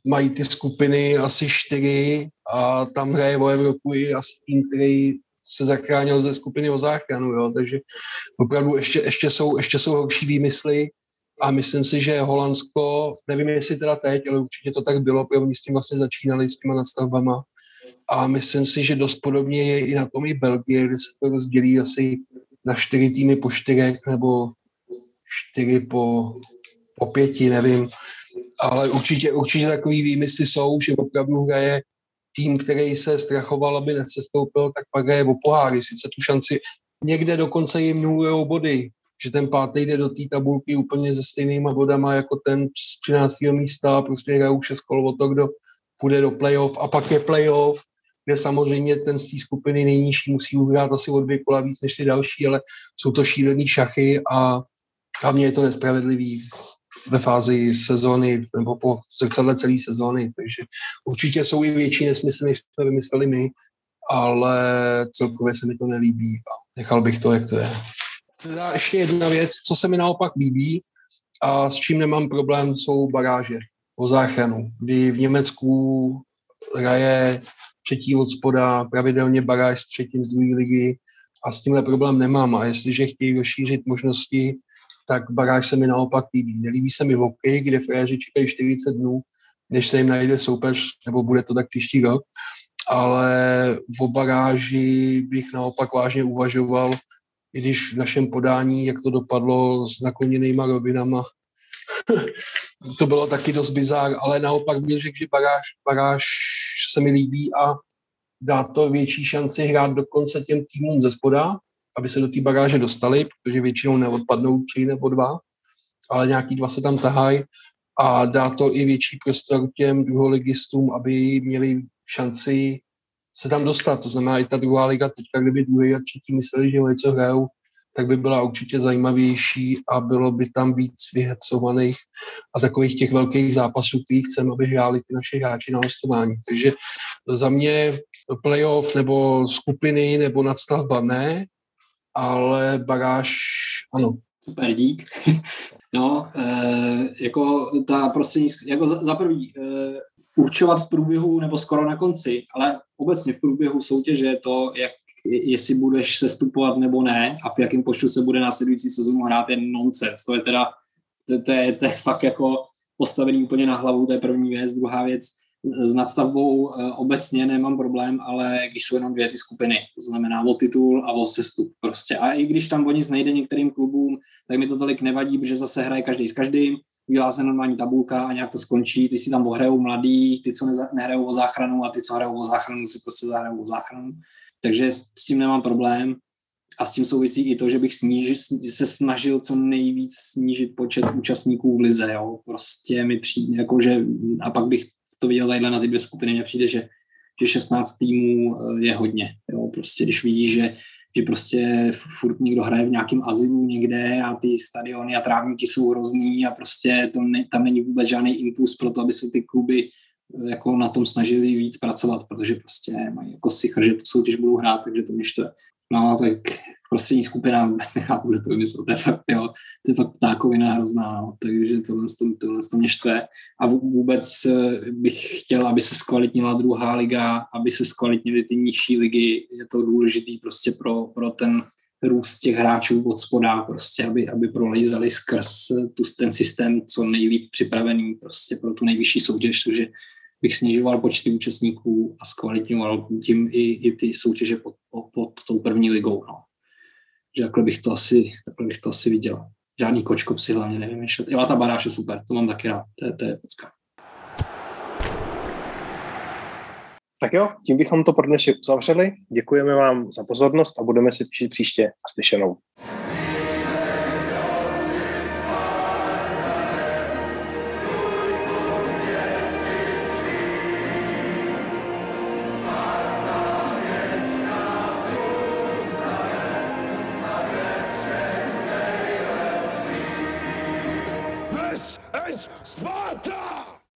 mají ty skupiny asi čtyři a tam hraje o Evropu i asi tým, který se zachránil ze skupiny o záchranu, jo? takže opravdu ještě, ještě, jsou, ještě jsou horší výmysly a myslím si, že Holandsko, nevím jestli teda teď, ale určitě to tak bylo, protože oni s tím vlastně začínali s těma nadstavbama a myslím si, že dost podobně je i na tom i Belgie, kde se to rozdělí asi na čtyři týmy po čtyřech nebo čtyři po, po pěti, nevím. Ale určitě, určitě takový výmysly jsou, že opravdu hraje tým, který se strachoval, aby necestoupil, tak pak hraje o poháry. Sice tu šanci někde dokonce jim nulujou body, že ten pátý jde do té tabulky úplně se stejnýma bodama jako ten z 13. místa, prostě hrajou šest kol o to, kdo půjde do playoff a pak je playoff, kde samozřejmě ten z té skupiny nejnižší musí uhrát asi o dvě kola víc než ty další, ale jsou to šílený šachy a hlavně je to nespravedlivý ve fázi sezóny nebo po zrcadle celé sezóny, takže určitě jsou i větší nesmysly, než jsme vymysleli my, ale celkově se mi to nelíbí a nechal bych to, jak to je. Teda ještě jedna věc, co se mi naopak líbí a s čím nemám problém, jsou baráže o záchranu, kdy v Německu hraje třetí od spoda, pravidelně baráž z třetím z druhé ligy a s tímhle problém nemám. A jestliže chtějí rozšířit možnosti, tak baráž se mi naopak líbí. Nelíbí se mi voky, kde frajeři čekají 40 dnů, než se jim najde soupeř, nebo bude to tak příští rok. Ale v baráži bych naopak vážně uvažoval, i když v našem podání, jak to dopadlo s nakloněnýma rovinama, [laughs] to bylo taky dost bizár, ale naopak bych řekl, že baráž, baráž se mi líbí a dá to větší šanci hrát dokonce těm týmům ze spoda, aby se do té baráže dostali, protože většinou neodpadnou tři nebo dva, ale nějaký dva se tam tahají a dá to i větší prostor těm druholigistům, aby měli šanci se tam dostat. To znamená, i ta druhá liga teďka, kdyby druhý a třetí mysleli, že něco hrajou, tak by byla určitě zajímavější a bylo by tam víc vyhecovaných a takových těch velkých zápasů, který chceme, aby hráli ty naše hráči na hostování. Takže za mě playoff nebo skupiny nebo nadstavba ne, ale bagáž ano. Super, dík. [laughs] No, e, jako ta prostě, jako za, za prvý, e, určovat v průběhu nebo skoro na konci, ale obecně v průběhu soutěže to, jak jestli budeš sestupovat nebo ne a v jakém počtu se bude následující sezónu hrát, je nonsens. To je teda, to, to, je, to je fakt jako postavený úplně na hlavu, to je první věc. Druhá věc, s nadstavbou e, obecně nemám problém, ale když jsou jenom dvě ty skupiny, to znamená o titul a o sestup prostě. A i když tam o nic nejde některým klubům, tak mi to tolik nevadí, protože zase hraje každý s každým, udělá se normální tabulka a nějak to skončí. Ty si tam ohrajou mladý, ty, co nehrajou o záchranu a ty, co hrajou o záchranu, si prostě zahrajou o záchranu. Takže s tím nemám problém. A s tím souvisí i to, že bych sníži, se snažil co nejvíc snížit počet účastníků v lize. Jo. Prostě mi přijde, jako že, a pak bych to viděl tady na ty dvě skupiny, mně přijde, že, že 16 týmů eh, je hodně. Jo. Prostě když vidíš, že, že prostě furt někdo hraje v nějakém azylu někde a ty stadiony a trávníky jsou hrozný a prostě to ne, tam není vůbec žádný impuls pro to, aby se ty kluby jako na tom snažili víc pracovat, protože prostě mají jako si že tu soutěž budou hrát, takže to mě štve. No, tak prostě skupina vůbec nechápu, kde to vymyslel. To je fakt, jo, to je fakt ptákovina hrozná, no. takže tohle, to, tohle to mě štve. A vůbec eh, bych chtěl, aby se zkvalitnila druhá liga, aby se zkvalitnily ty nižší ligy. Je to důležitý prostě pro, pro ten růst těch hráčů od spoda, prostě, aby, aby prolejzali skrz tu, ten systém co nejlíp připravený prostě pro tu nejvyšší soutěž, takže bych snižoval počty účastníků a zkvalitňoval tím i, i ty soutěže pod, pod tou první ligou. No. Že takhle bych to asi, takhle bych to asi viděl. Žádný kočko si hlavně nevymýšlet. Jo, a ta baráž je super, to mám taky rád, to je, to je pecka. Tak jo, tím bychom to pro dnešek uzavřeli. Děkujeme vám za pozornost a budeme se těšit příště a slyšenou.